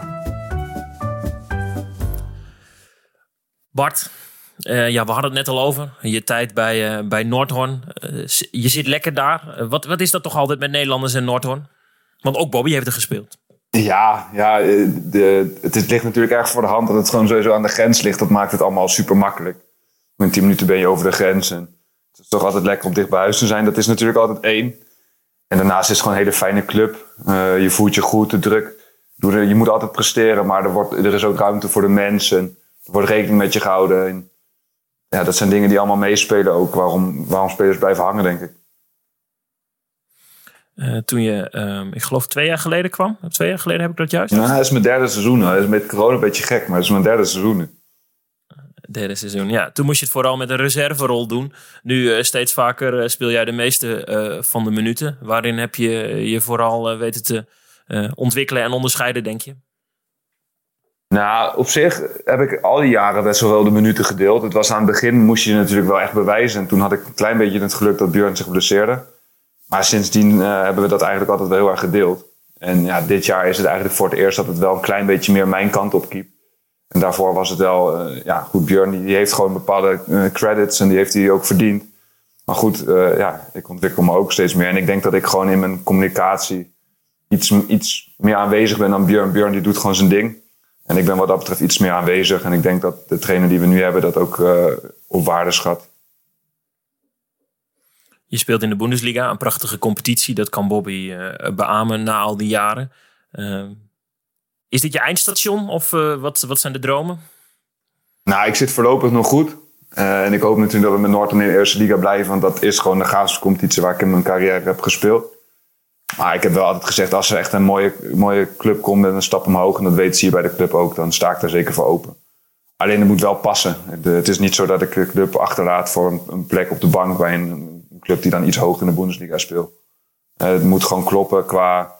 Bart, eh, ja, we hadden het net al over. Je tijd bij, eh, bij Noordhoorn. Eh, je zit lekker daar. Wat, wat is dat toch altijd met Nederlanders en Noordhoorn? Want ook Bobby heeft er gespeeld. Ja, ja de, het, ligt natuurlijk erg voor de hand dat het gewoon sowieso aan de grens ligt. Dat maakt het allemaal super makkelijk. In 10 minuten ben je over de grens. En het is toch altijd lekker om dicht bij huis te zijn. Dat is natuurlijk altijd één. En daarnaast is het gewoon een hele fijne club. Je voelt je goed, de druk. Je moet altijd presteren, maar er, wordt, er is ook ruimte voor de mensen. Er wordt rekening met je gehouden. En ja, dat zijn dingen die allemaal meespelen ook. Waarom, waarom spelers blijven hangen, denk ik. Eh, toen je, ehm, ik geloof twee jaar geleden kwam. Twee jaar geleden heb ik dat juist? Nou, het is mijn derde seizoen. Het is met corona een beetje gek, maar het is mijn derde seizoen nu. Derde seizoen, ja. Toen moest je het vooral met een reserverol doen. Nu eh, steeds vaker eh, speel jij de meeste van de minuten. Waarin heb je je vooral weten te ontwikkelen en onderscheiden, denk je? Nou, op zich heb ik al die jaren best wel de minuten gedeeld. Het was aan het begin, moest je natuurlijk wel echt bewijzen. En toen had ik een klein beetje het geluk dat Björn zich blesseerde. Maar sindsdien eh, hebben we dat eigenlijk altijd wel heel erg gedeeld. En ja, dit jaar is het eigenlijk voor het eerst dat het wel een klein beetje meer mijn kant op kiep. En daarvoor was het wel, eh, ja goed, Björn die, heeft gewoon bepaalde eh, credits en die heeft hij ook verdiend. Maar goed, ja, ik ontwikkel me ook steeds meer. En ik denk dat ik gewoon in mijn communicatie iets, iets meer aanwezig ben dan Björn. Björn die doet gewoon zijn ding. En ik ben wat dat betreft iets meer aanwezig. En ik denk dat de trainer die we nu hebben dat ook eh, op waarde schat. Je speelt in de Bundesliga, een prachtige competitie. Dat kan Bobby eh, beamen na al die jaren. Eh, is dit je eindstation of wat, wat zijn de dromen? Nou, ik zit voorlopig nog goed. En ik hoop natuurlijk dat we met Noordland in de eerste liga blijven. Want dat is gewoon de gaafste competitie waar ik in mijn carrière heb gespeeld. Maar ik heb wel altijd gezegd, als er echt een mooie, mooie club komt met een stap omhoog... en dat weten ze hier bij de club ook, dan sta ik daar zeker voor open. Alleen het moet wel passen. Het is niet zo dat ik de club achterlaat voor een, plek op de bank... bij een, een club die dan iets hoger in de Bundesliga speelt. Eh, het moet gewoon kloppen qua,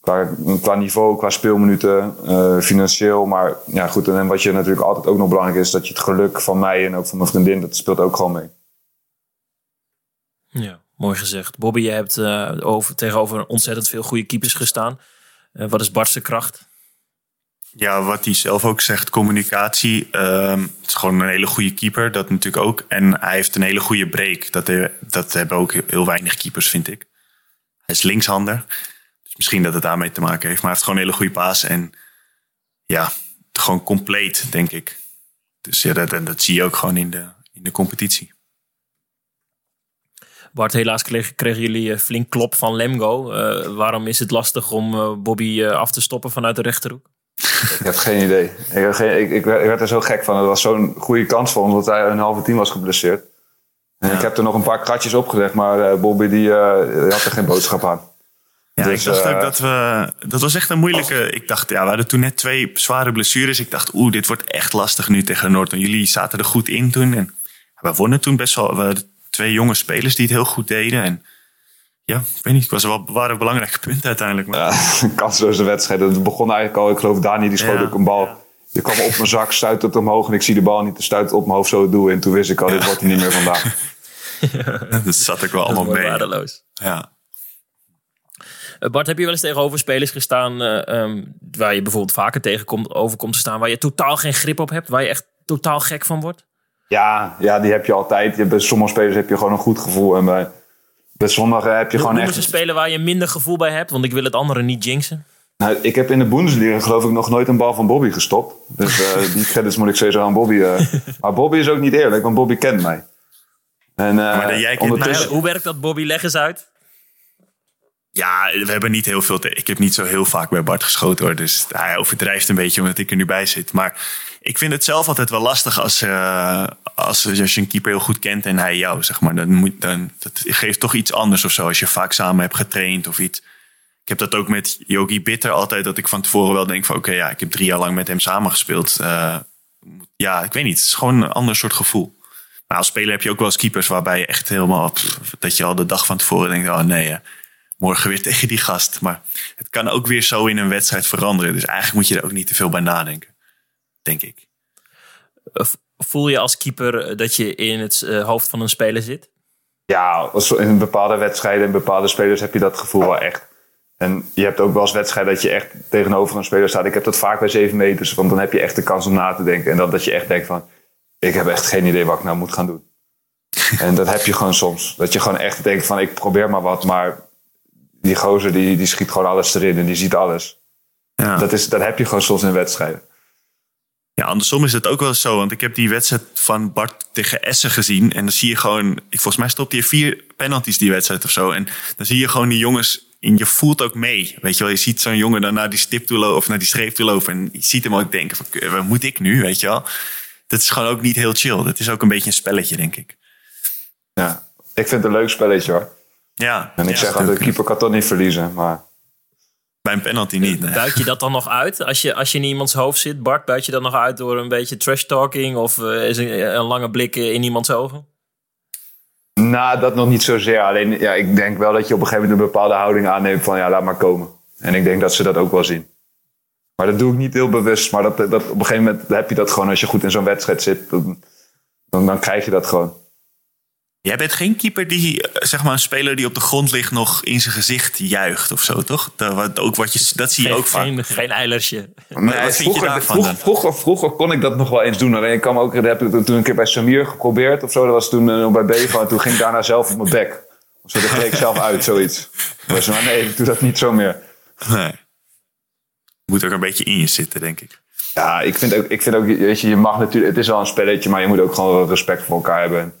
qua, qua niveau, qua speelminuten, eh, financieel. Maar ja, goed, en wat je natuurlijk altijd ook nog belangrijk is... dat je het geluk van mij en ook van mijn vriendin, dat speelt ook gewoon mee. Ja, mooi gezegd. Bobby, je hebt eh, over, tegenover ontzettend veel goede keepers gestaan. Eh, wat is Bart's kracht? Ja, wat hij zelf ook zegt, communicatie. ehm, het is gewoon een hele goede keeper, dat natuurlijk ook. En hij heeft een hele goede break. Dat, dat hebben ook heel weinig keepers, vind ik. Hij is linkshander. Dus misschien dat het daarmee te maken heeft. Maar hij heeft gewoon een hele goede paas. En ja, gewoon compleet, denk ik. Dus ja, dat, dat zie je ook gewoon in de, in de competitie. Bart, helaas kregen, kregen jullie flink klop van Lemgo. Eh, waarom is het lastig om eh, Bobby eh, af te stoppen vanuit de rechterhoek? Ik heb geen idee. Ik, heb geen, ik, ik, werd, ik werd er zo gek van. Het was zo'n goede kans voor omdat hij een halve team was geblesseerd. En ik heb er nog een paar kratjes opgelegd, maar Bobby die, die had er geen boodschap aan. Ja, Dus, ik dacht ook dat we. Dat was echt een moeilijke. Ik dacht, ja, we hadden toen net twee zware blessures. Ik dacht, oeh, dit wordt echt lastig nu tegen Noordon. Jullie zaten er goed in toen. En we wonnen toen best wel. We hadden twee jonge spelers die het heel goed deden. En ja, ik weet niet, het was wel, waren belangrijke punten uiteindelijk. Maar, Ja, [LAUGHS] een kansloze wedstrijd. Het begon eigenlijk al, ik geloof Dani die schoot Ja. ook een bal. Die kwam op mijn zak, stuit het omhoog en ik zie de bal niet. Stuit het op mijn hoofd zo het doel. En toen wist ik al, dit wordt hij niet meer vandaag. [LAUGHS] dat zat ook wel allemaal mee. waardeloos. Ja. Eh, Bart, heb je wel eens tegenover spelers gestaan eh, ehm, waar je bijvoorbeeld vaker tegenkomt, over komt te staan, waar je totaal geen grip op hebt, waar je echt totaal gek van wordt? Ja, ja, die heb je altijd. Je, bij sommige spelers heb je gewoon een goed gevoel. En bij, bij sommigen heb je gewoon echt... eens een speler waar je minder gevoel bij hebt, want ik wil het andere niet jinxen. Nou, ik heb in de Bundesliga geloof ik nog nooit een bal van Bobby gestopt. Dus eh, [LAUGHS] die credits moet ik sowieso aan Bobby. eh. Maar Bobby is ook niet eerlijk, want Bobby kent mij. En, eh, Maar jij kent mij. Hoe werkt dat, Bobby? Leg eens uit. Ja, we hebben niet heel veel. Te, ik heb niet zo heel vaak bij Bart geschoten hoor. Dus hij overdrijft een beetje omdat ik er nu bij zit. Maar ik vind het zelf altijd wel lastig als, eh, als, als je een keeper heel goed kent en hij jou, zeg maar. Dan moet, dan, dat geeft toch iets anders of zo als je vaak samen hebt getraind of iets. Ik heb dat ook met Yogi Bitter altijd, dat ik van tevoren wel denk van... oké, ja, ik heb drie jaar lang met hem samengespeeld. Eh ja, ik weet niet. Het is gewoon een ander soort gevoel. Maar als speler heb je ook wel eens keepers waarbij je echt helemaal... dat je al de dag van tevoren denkt, oh nee, eh, morgen weer [LAUGHS] tegen die gast. Maar het kan ook weer zo in een wedstrijd veranderen. Dus eigenlijk moet je er ook niet te veel bij nadenken. Denk ik. Eh, Voel je als keeper eh, dat je in het eh, hoofd van een speler zit? Ja, in bepaalde wedstrijden en bepaalde spelers heb je dat gevoel wel echt. En je hebt ook wel eens wedstrijden dat je echt tegenover een speler staat. Ik heb dat vaak bij 7 meters, want dan heb je echt de kans om na te denken. En dan dat je echt denkt van, ik heb echt geen idee wat ik nou moet gaan doen. [LAUGHS] en dat heb je gewoon soms. Dat je gewoon echt denkt van, ik probeer maar wat, maar die gozer die, die schiet gewoon alles erin en die ziet alles. Ja. Dat, is, dat heb je gewoon soms in wedstrijden. Ja, andersom is het ook wel zo. Want ik heb die wedstrijd van Bart tegen Essen gezien. En dan zie je gewoon... ik- Volgens mij stopt hij vier penalties die wedstrijd of zo. En dan zie je gewoon die jongens... En je voelt ook mee. Weet je wel, je ziet zo'n jongen dan naar die stip toe lopen... of naar die streep toe lopen. En je ziet hem ook denken van... "K- Wat moet ik nu, weet je wel? Dat is gewoon ook niet heel chill. Dat is ook een beetje een spelletje, denk ik. Ja. Ik vind het een leuk spelletje hoor. Ja. En ik ja, zeg altijd, de keeper kan toch niet verliezen. Maar Bij een penalty niet, nee. Buit je dat dan nog uit als je, als je in iemands hoofd zit? Bart, buit je dat nog uit door een beetje trash talking of eh, is een, een lange blik in iemands ogen? Nou, dat nog niet zozeer. Alleen, ja, ik denk wel dat je op een gegeven moment een bepaalde houding aanneemt van ja, laat maar komen. En ik denk dat ze dat ook wel zien. Maar dat doe ik niet heel bewust. Maar dat, dat, op een gegeven moment heb je dat gewoon als je goed in zo'n wedstrijd zit. Dan, dan, dan krijg je dat gewoon. Jij bent geen keeper die, eh, zeg maar, een speler die op de grond ligt nog in zijn gezicht juigt of zo, toch? Dat, wat, ook wat je, dat zie je ook vaak. geen, geen eilersje. Nee, wat vind je vroeger, daarvan vroeger, vroeger, vroeger kon ik dat nog wel eens doen. Alleen ik kwam ook, dat heb ik toen een keer bij Samir geprobeerd of zo. Dat was toen eh, bij Bevo. En toen ging ik daarna zelf op mijn bek. Of zo, dat kreeg ik zelf uit, zoiets. Maar nee, ik doe dat niet zo meer. Nee. Moet ook een beetje in je zitten, denk ik. Ja, ik vind ook, ik vind ook weet je, je mag natuurlijk, het is wel een spelletje, maar je moet ook gewoon respect voor elkaar hebben.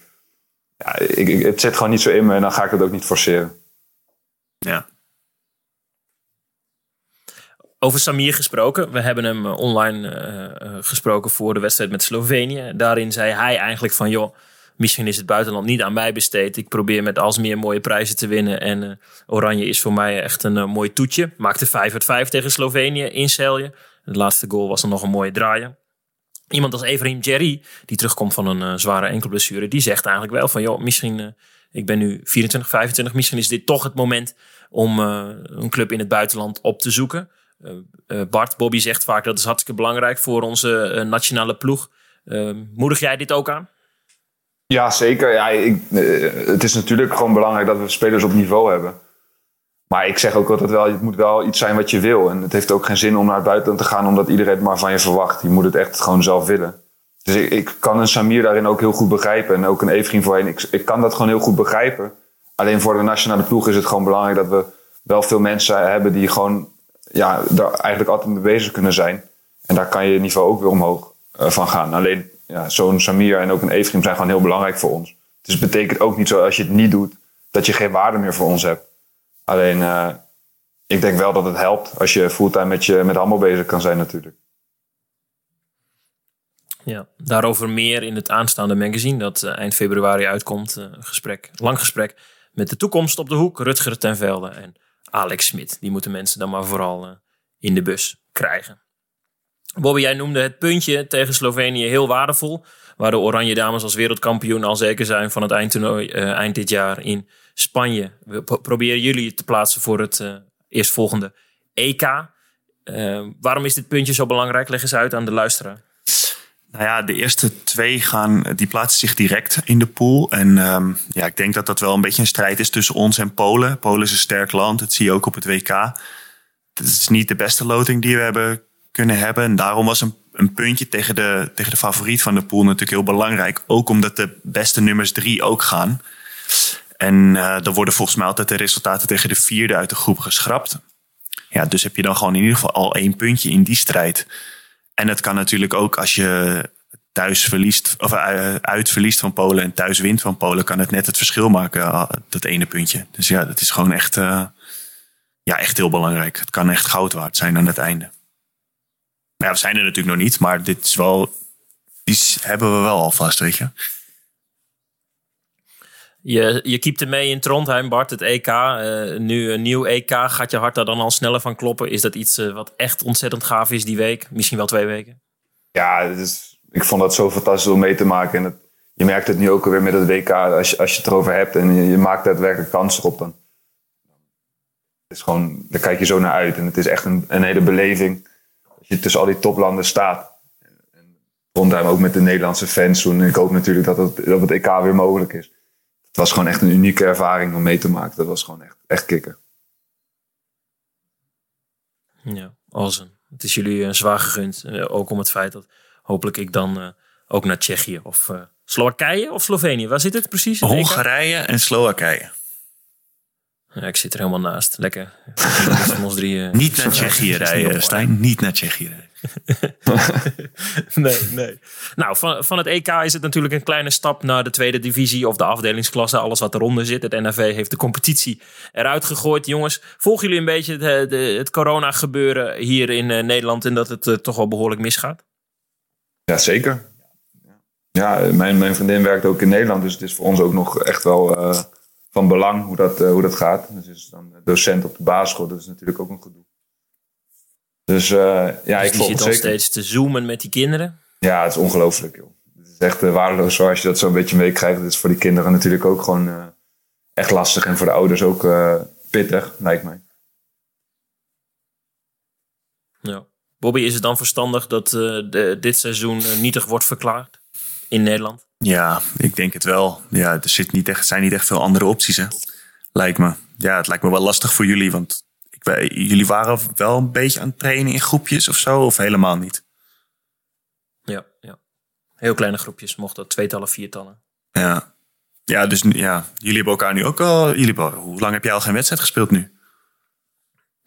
Ik, ik- het zit gewoon niet zo in me en dan ga ik het ook niet forceren. Ja. Over Samir gesproken. We hebben hem eh, online eh, eh, gesproken voor de wedstrijd met Slovenië. Daarin zei hij eigenlijk van... joh, misschien is het buitenland niet aan mij besteed. Ik probeer met alsmeer mooie prijzen te winnen. En Oranje is voor mij echt een mooi toetje. Maakte 5 uit 5 tegen Slovenië in Celje. De laatste goal was dan nog een mooie draaien. Iemand als Everim Jerry, die terugkomt van een eh, zware enkelblessure... die zegt eigenlijk wel van... joh, misschien... eh, ik ben nu 24, 25. Misschien is dit toch het moment om eh, een club in het buitenland op te zoeken. Bart, Bobby zegt vaak dat is hartstikke belangrijk voor onze nationale ploeg. Moedig jij dit ook aan? Ja, zeker. Ja, ik, het is natuurlijk gewoon belangrijk dat we spelers op niveau hebben. Maar ik zeg ook altijd wel, het moet wel iets zijn wat je wil. En het heeft ook geen zin om naar het buitenland te gaan omdat iedereen het maar van je verwacht. Je moet het echt gewoon zelf willen. Dus ik, ik kan een Samir daarin ook heel goed begrijpen. En ook een Evgien voorheen. Ik, ik kan dat gewoon heel goed begrijpen. Alleen voor de nationale ploeg is het gewoon belangrijk dat we wel veel mensen hebben die gewoon ja, daar eigenlijk altijd mee bezig kunnen zijn. En daar kan je niveau ook weer omhoog eh, van gaan. Alleen ja, zo'n Samir en ook een Evgiem zijn gewoon heel belangrijk voor ons. Dus het betekent ook niet zo als je het niet doet, dat je geen waarde meer voor ons hebt. Alleen eh, ik denk wel dat het helpt als je fulltime met, je, met handbal bezig kan zijn natuurlijk. Ja, daarover meer in het aanstaande magazine dat eh, eind februari uitkomt. Eh, een gesprek, lang gesprek met de toekomst op de hoek, Rutger ten Velde en Alex Smit. Die moeten mensen dan maar vooral in de bus krijgen. Bobby, jij noemde het puntje tegen Slovenië heel waardevol. Waar de Oranje Dames als wereldkampioen al zeker zijn van het eindtoernooi eind dit jaar in Spanje. We proberen jullie te plaatsen voor het uh, eerstvolgende EK. waarom is dit puntje zo belangrijk? Leg eens uit aan de luisteraar. Nou ja, de eerste twee gaan, die plaatsen zich direct in de pool. En um, ja, ik denk dat dat wel een beetje een strijd is tussen ons en Polen. Polen is een sterk land, dat zie je ook op het WK. Het is niet de beste loting die we hebben kunnen hebben. En daarom was een, een puntje tegen de, tegen de favoriet van de pool natuurlijk heel belangrijk. Ook omdat de beste nummers drie ook gaan. En dan worden volgens mij altijd de resultaten tegen de vierde uit de groep geschrapt. Ja, dus heb je dan gewoon in ieder geval al één puntje in die strijd. En het kan natuurlijk ook als je thuis verliest, of uh, uit verliest van Polen en thuis wint van Polen, kan het net het verschil maken, uh, dat ene puntje. Dus ja, dat is gewoon echt, ja, echt heel belangrijk. Het kan echt goud waard zijn aan het einde. Maar ja, we zijn er natuurlijk nog niet, maar dit is wel, die hebben we wel alvast, weet je. Je, je er mee in Trondheim, Bart, het EK. Uh, nu een nieuw EK. Gaat je hart daar dan al sneller van kloppen? Is dat iets uh, wat echt ontzettend gaaf is die week? Misschien wel twee weken? Ja, is, ik vond dat zo fantastisch om mee te maken. En je merkt het nu ook weer met het WK. Als je, als je het erover hebt en je, maakt daadwerkelijk kansen op, dan, is gewoon, dan kijk je zo naar uit. En het is echt een, een hele beleving. Als je tussen al die toplanden staat. En Trondheim ook met de Nederlandse fans. En ik hoop natuurlijk dat dat het EK weer mogelijk is het was gewoon echt een unieke ervaring om mee te maken. Dat was gewoon echt, echt kicken. Ja, awesome. Het is jullie uh, zwaar gegund. Uh, ook om het feit dat hopelijk ik dan uh, ook naar Tsjechië of Slowakije of Slovenië. Waar zit het precies? Het Hongarije en Slowakije. Ja, ik zit er helemaal naast. Lekker. [LAUGHS] ons drie, Niet naar [LAUGHS] Tsjechië rijden, Stijn. Niet naar Tsjechië rijden. [LAUGHS] nee, nee. Nou, van, van het EK is het natuurlijk een kleine stap naar de tweede divisie of de afdelingsklasse. Alles wat eronder zit. Het NRV heeft de competitie eruit gegooid. Jongens, volgen jullie een beetje het, het corona gebeuren hier in uh, Nederland en dat het uh, toch wel behoorlijk misgaat? Ja, zeker. Ja, mijn, mijn vriendin werkt ook in Nederland, dus het is voor ons ook nog echt wel uh, van belang hoe dat, hoe dat gaat. Dus is dan docent op de basisschool, dat is natuurlijk ook een gedoe. Dus uh, ja, dus ik volg zit zeker. steeds te zoomen met die kinderen? Ja, het is ongelooflijk, joh. Het is echt uh, waardeloos zoals je dat zo'n beetje meekrijgt. Het is voor die kinderen natuurlijk ook gewoon uh, echt lastig. En voor de ouders ook pittig, lijkt mij. Ja. Bobby, is het dan verstandig dat de, dit seizoen nietig wordt verklaard in Nederland? Ja, ik denk het wel. Ja, er zit niet echt, zijn niet echt veel andere opties, hè. Lijkt me. Ja, het lijkt me wel lastig voor jullie, want jullie waren wel een beetje aan het trainen in groepjes of zo, of helemaal niet? Ja, ja. Heel kleine groepjes, mocht dat tweetallen, viertallen. Ja, ja dus ja, jullie hebben elkaar nu ook al. Jullie hebben, hoe lang heb jij al geen wedstrijd gespeeld nu?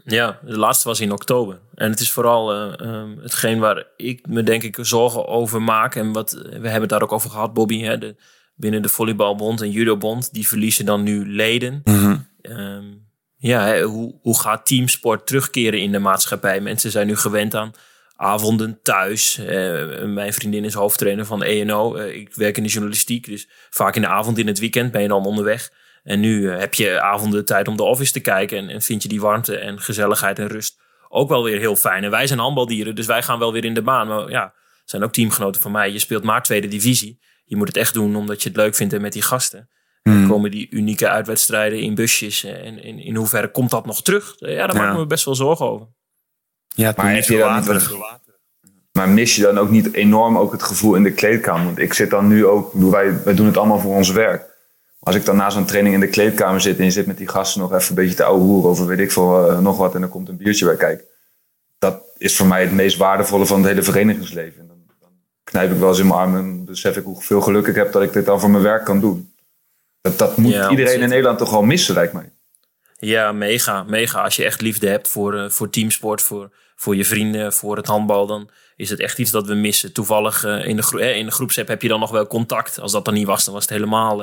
Ja, de laatste was in oktober. En het is vooral uh, um, hetgeen waar ik me denk ik zorgen over maak. En wat, we hebben het daar ook over gehad, Bobby. Hè, de, binnen de volleybalbond en judobond. Die verliezen dan nu leden. Mm -hmm. um, ja, hoe, hoe gaat teamsport terugkeren in de maatschappij? Mensen zijn nu gewend aan avonden thuis. Uh, mijn vriendin is hoofdtrainer van ENO. Uh, ik werk in de journalistiek, dus vaak in de avond, in het weekend ben je dan onderweg. En nu uh, heb je avonden tijd om de office te kijken en, en vind je die warmte en gezelligheid en rust ook wel weer heel fijn. En wij zijn handbaldieren, dus wij gaan wel weer in de baan. Maar ja, zijn ook teamgenoten van mij. Je speelt maar tweede divisie. Je moet het echt doen omdat je het leuk vindt en met die gasten. Hmm. Dan komen die unieke uitwedstrijden in busjes. En in, in hoeverre komt dat nog terug? Ja, daar maak ik me best wel zorgen over. Ja, maar, niet veel water. maar mis je dan ook niet enorm ook het gevoel in de kleedkamer? Want ik zit dan nu ook, wij, wij doen het allemaal voor ons werk. Als ik dan na zo'n training in de kleedkamer zit en je zit met die gasten nog even een beetje te ouwe hoeren over weet ik veel uh, nog wat en er komt een biertje bij kijken. Dat is voor mij het meest waardevolle van het hele verenigingsleven. En dan, dan knijp ik wel eens in mijn arm en besef ik hoeveel geluk ik heb dat ik dit dan voor mijn werk kan doen. Dat, dat moet Ja, iedereen in. Nederland toch wel missen, lijkt mij. Ja, mega, mega. Als je echt liefde hebt voor, eh, voor teamsport, voor, voor je vrienden, voor het handbal, dan is het echt iets dat we missen. Toevallig eh, in, de gro- eh, in de groepsapp heb je dan nog wel contact. Als dat er niet was, dan was het helemaal.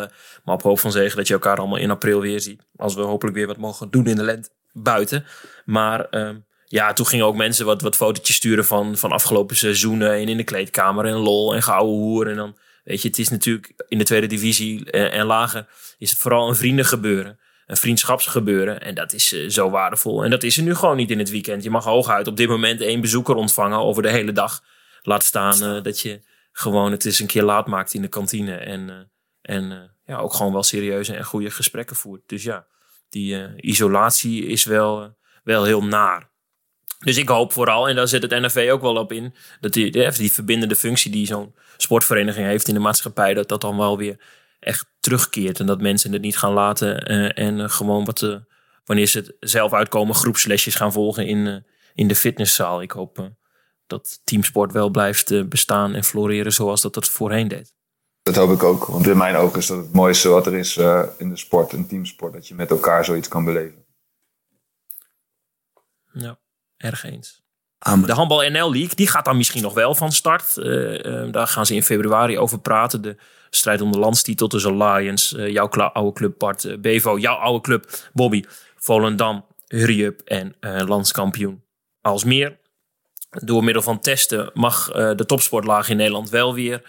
maar op hoop van zegen dat je elkaar allemaal in april weer ziet. Als we hopelijk weer wat mogen doen in de lente buiten. Maar ehm, ja, toen gingen ook mensen wat, wat fotootjes sturen van, van afgelopen seizoenen. En in de kleedkamer en lol en gouden hoer. En dan, weet je, het is natuurlijk in de tweede divisie en, en lager is het vooral een vriendengebeuren. een vriendschapsgebeuren. En dat is eh, zo waardevol. En dat is er nu gewoon niet in het weekend. Je mag hooguit op dit moment één bezoeker ontvangen over de hele dag. Laat staan eh, dat je gewoon het eens een keer laat maakt in de kantine. En, eh, en eh, ja, ook gewoon wel serieuze en goede gesprekken voert. Dus ja, die eh, isolatie is wel, eh, wel heel naar. Dus ik hoop vooral, en daar zit het NFV ook wel op in, dat die, die, verbindende functie die zo'n sportvereniging heeft in de maatschappij, dat dat dan wel weer echt terugkeert. En dat mensen het niet gaan laten eh, en gewoon wat, eh, wanneer ze het zelf uitkomen, groepslesjes gaan volgen in, eh, in de fitnesszaal. Ik hoop dat teamsport wel blijft bestaan en floreren zoals dat het voorheen deed. Dat hoop ik ook. Want in mijn ogen is dat het mooiste wat er is in de sport, een teamsport. Dat je met elkaar zoiets kan beleven. Ja, erg eens. Amen. De Handbal NL League, die gaat dan misschien nog wel van start. Eh, eh, daar gaan ze in februari over praten. De strijd om de landstitel tussen Lions, eh, jouw oude club Bart Bevo, jouw oude club Bobby, Volendam, Hurry-up en eh, landskampioen Alsmeer. Door middel van testen mag de topsportlaag in Nederland wel weer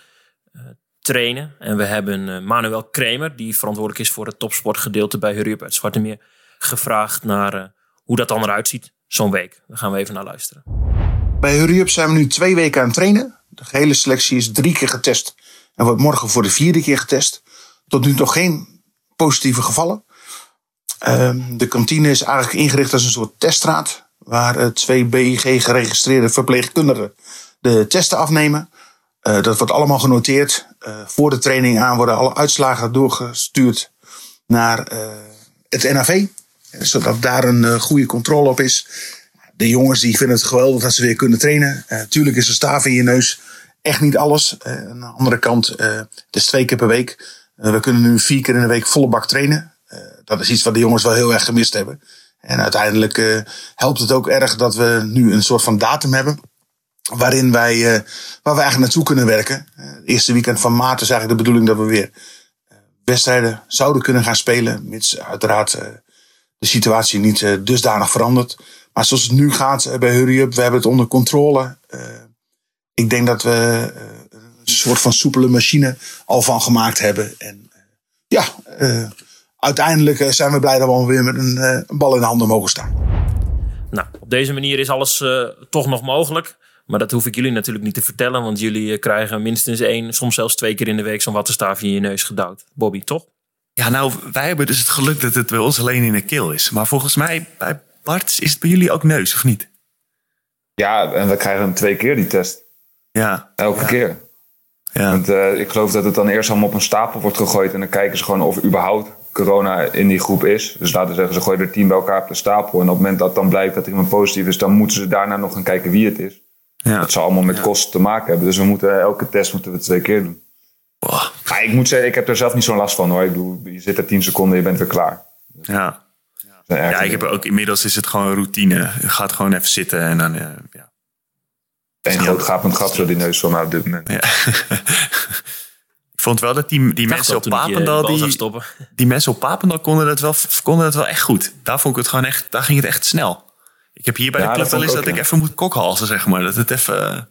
trainen. En we hebben Manuel Kremer, die verantwoordelijk is voor het topsportgedeelte bij Hurry-up uit Zwarte Meer, gevraagd naar hoe dat dan eruit ziet zo'n week. Daar gaan we even naar luisteren. Bij Hurry Up zijn we nu twee weken aan het trainen. De gehele selectie is drie keer getest en wordt morgen voor de vierde keer getest. Tot nu nog geen positieve gevallen. Ehm, de kantine is eigenlijk ingericht als een soort teststraat. Waar eh, twee BIG geregistreerde verpleegkundigen de testen afnemen. Eh, dat wordt allemaal genoteerd. Eh, voor de training aan worden alle uitslagen doorgestuurd naar het NAV. Zodat daar een eh, goede controle op is. De jongens die vinden het geweldig dat ze weer kunnen trainen. Eh tuurlijk is een staaf in je neus echt niet alles. Eh, aan de andere kant, het is twee keer per week. We kunnen nu vier keer in de week volle bak trainen. Dat is iets wat de jongens wel heel erg gemist hebben. En uiteindelijk helpt het ook erg dat we nu een soort van datum hebben. Waarin wij, waar we eigenlijk naartoe kunnen werken. Het eerste weekend van maart is eigenlijk de bedoeling dat we weer wedstrijden zouden kunnen gaan spelen. Mits uiteraard de situatie niet eh, dusdanig verandert. Maar zoals het nu gaat eh, bij Hurry Up, we hebben het onder controle. Eh, ik denk dat we een soort van soepele machine al van gemaakt hebben. En ja, uiteindelijk zijn we blij dat we alweer met een, een bal in de handen mogen staan. Nou, op deze manier is alles toch nog mogelijk. Maar dat hoef ik jullie natuurlijk niet te vertellen, want jullie krijgen minstens één, soms zelfs twee keer in de week zo'n wattenstaafje in je neus gedouwd. Bobby, toch? Ja, nou, wij hebben dus het geluk dat het bij ons alleen in de keel is. Maar volgens mij, bij Bart, is het bij jullie ook neus, of niet? Ja, en we krijgen hem twee keer die test. Ja. Elke keer. ja. Want eh, ik geloof dat het dan eerst allemaal op een stapel wordt gegooid. En dan kijken ze gewoon of überhaupt corona in die groep is. Dus laten we zeggen, ze gooien er tien bij elkaar op de stapel. En op het moment dat dan blijkt dat iemand positief is, dan moeten ze daarna nog gaan kijken wie het is. ja. Dat zal allemaal met kosten te maken hebben. Dus we moeten elke test moeten we twee keer doen. Boah. Maar ik moet zeggen, ik heb er zelf niet zo'n last van hoor. Ik bedoel, je zit er tien seconden, je bent weer klaar. ja. Ja, ik heb ook inmiddels is het gewoon routine. Je gaat gewoon even zitten en dan. eh, ja. Een groot gapend gat zo die neus van op dit moment. Ja. [LAUGHS] ik vond wel dat die, die mensen op je Papendal, die, stoppen. [LAUGHS] die mensen op Papendal konden dat, wel, konden dat wel echt goed. Daar vond ik het gewoon echt, daar ging het echt snel. Ik heb hier bij Ja, de club dat wel eens ik dat ook, ik ja. even moet kokhalzen, zeg maar. Dat het even, eh,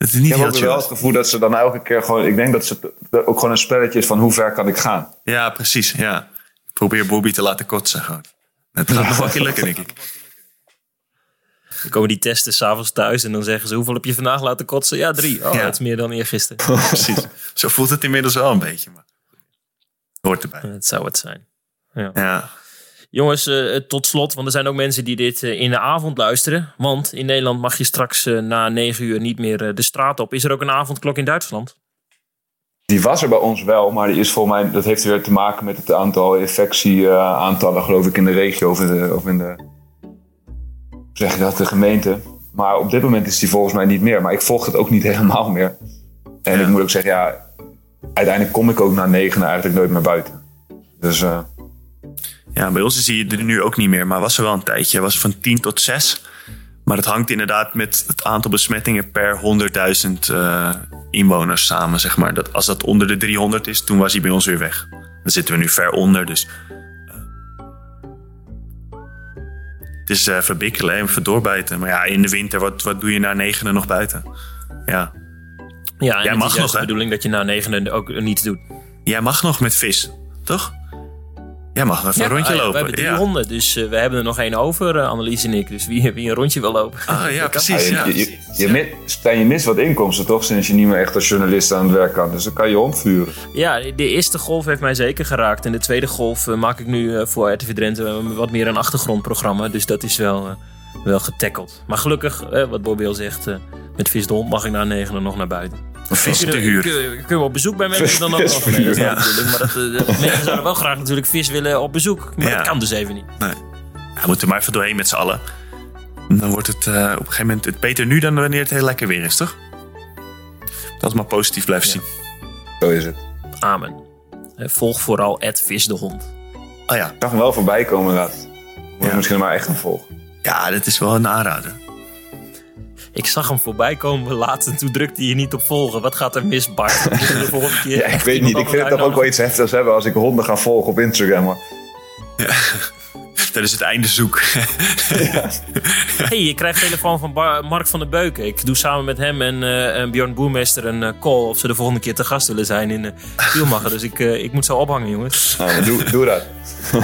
dat het niet Ik heb ook wel is. het gevoel dat ze dan elke keer gewoon... Ik denk dat ze dat ook gewoon een spelletje is van hoe ver kan ik gaan. Ja, precies, ja. Ik probeer Bobby te laten kotsen gewoon. Het gaat nog wel een keer lukken, denk ik. [LAUGHS] Dan komen die testen s'avonds thuis en dan zeggen ze: Hoeveel heb je vandaag laten kotsen? Ja, drie. Oh, Ja. dat is meer dan eergisteren. [LAUGHS] Precies. Zo voelt het inmiddels wel een beetje. Maar hoort erbij. dat zou het zijn. Ja. Jongens, eh, tot slot, want er zijn ook mensen die dit eh, in de avond luisteren. Want in Nederland mag je straks eh, na negen uur niet meer de straat op. Is er ook een avondklok in Duitsland? Die was er bij ons wel, maar die is volgens mij... Dat heeft weer te maken met het aantal infectieaantallen, geloof ik, in de regio of in de... Of in de hoe zeg je dat, de gemeente. Maar op dit moment is die volgens mij niet meer. Maar ik volg het ook niet [LAUGHS] helemaal meer. En Ja. ik moet ook zeggen, ja... Uiteindelijk kom ik ook na negen eigenlijk nooit meer buiten. Dus ja, bij ons is hij er nu ook niet meer. Maar was er wel een tijdje. Hij was van 10 tot 6. Maar dat hangt inderdaad met het aantal besmettingen per 100.000 eh, inwoners samen, zeg maar. Dat, als dat onder de 300 is, toen was hij bij ons weer weg. Dan zitten we nu ver onder, dus... eh, het is eh verbikkelen en even doorbijten. Maar ja, in de winter, wat, wat doe je na negenen nog buiten? Ja, Ja, en Jij het mag nog, de bedoeling dat je na negen ook niets doet. jij mag nog met vis, toch? Jij mag even een rondje ah ja, lopen. We hebben drie ja. honden, dus eh, we hebben er nog één over, eh, Annelies en ik. Dus wie, wie een rondje wil lopen. Ah ja, precies. Ja, Ja. je, je, je, mi- Stijn, je mist wat inkomsten toch, sinds je niet meer echt als journalist aan het werk kan. Dus dan kan je omvuren. Ja, de eerste golf heeft mij zeker geraakt. En de tweede golf eh, maak ik nu eh, voor RTV Drenthe wat meer een achtergrondprogramma. Dus dat is wel, wel getackeld. Maar gelukkig, wat Bobby al zegt, eh, met Vis de Hond mag ik na negen nog naar buiten. Vis te huur. kunnen, kunnen we op bezoek bij mensen dan ook dat is de bedoeling, Maar dat, eh, de mensen zouden wel graag natuurlijk vis willen op bezoek. Maar Ja. dat kan dus even niet. Nee. Ja, we moeten er maar even doorheen met z'n allen. Dan wordt het eh, op een gegeven moment het beter nu dan wanneer het heel lekker weer is, toch? Dat maar positief blijven zien. Zo is het. Amen. Eh, Volg vooral Ed Vis de Hond. Oh ja. Ik zag hem wel voorbij komen inderdaad. Moet Ja. je misschien maar echt gaan volgen. ja, dat is wel een aanrader. Ik zag hem voorbij komen laat en toen drukte hij niet op volgen. Wat gaat er mis, Bart? Ja, ik weet niet. Ik vind het toch ook wel iets heftigs hebben als ik honden ga volgen op Instagram. Maar [LAUGHS] Dat is het einde zoek. hey, je krijgt telefoon van Bar- Mark van der Beuken. Ik doe samen met hem en, eh, en Bjorn Boermeester een eh, call of ze de volgende keer te gast willen zijn in uh, Spielmacher. dus ik, eh, ik moet zo ophangen, jongens. nou, doe, doe dat. [LAUGHS]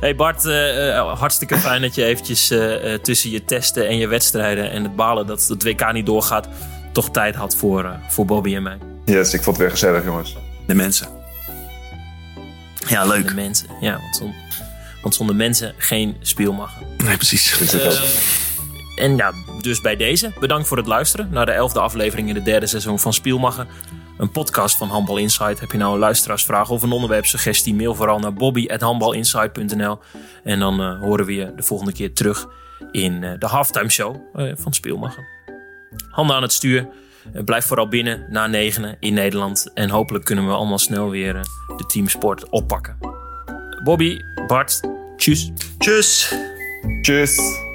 Hey Bart, eh, eh, hartstikke fijn dat je eventjes eh, eh, tussen je testen en je wedstrijden en het balen dat het WK niet doorgaat, toch tijd had voor, eh, voor Bobby en mij. Yes, ik vond het weer gezellig, jongens. De mensen. Ja, leuk. De mensen, ja, want, zon- want zonder mensen geen Spielmacher. Nee, precies. En ja, dus bij deze. Bedankt voor het luisteren naar de elfde aflevering in de derde seizoen van Spielmacher. Een podcast van Handbal Insight. Heb je nou een luisteraarsvraag of een onderwerpsuggestie? Mail vooral naar bobby.handbalinsight.nl En dan eh, horen we je de volgende keer terug in eh, de halftime show eh, van Spielmacher. Handen aan het stuur. Blijf vooral binnen na negenen in Nederland. En hopelijk kunnen we allemaal snel weer de teamsport oppakken. Bobby, Bart, tjus. Tjus. Tjus.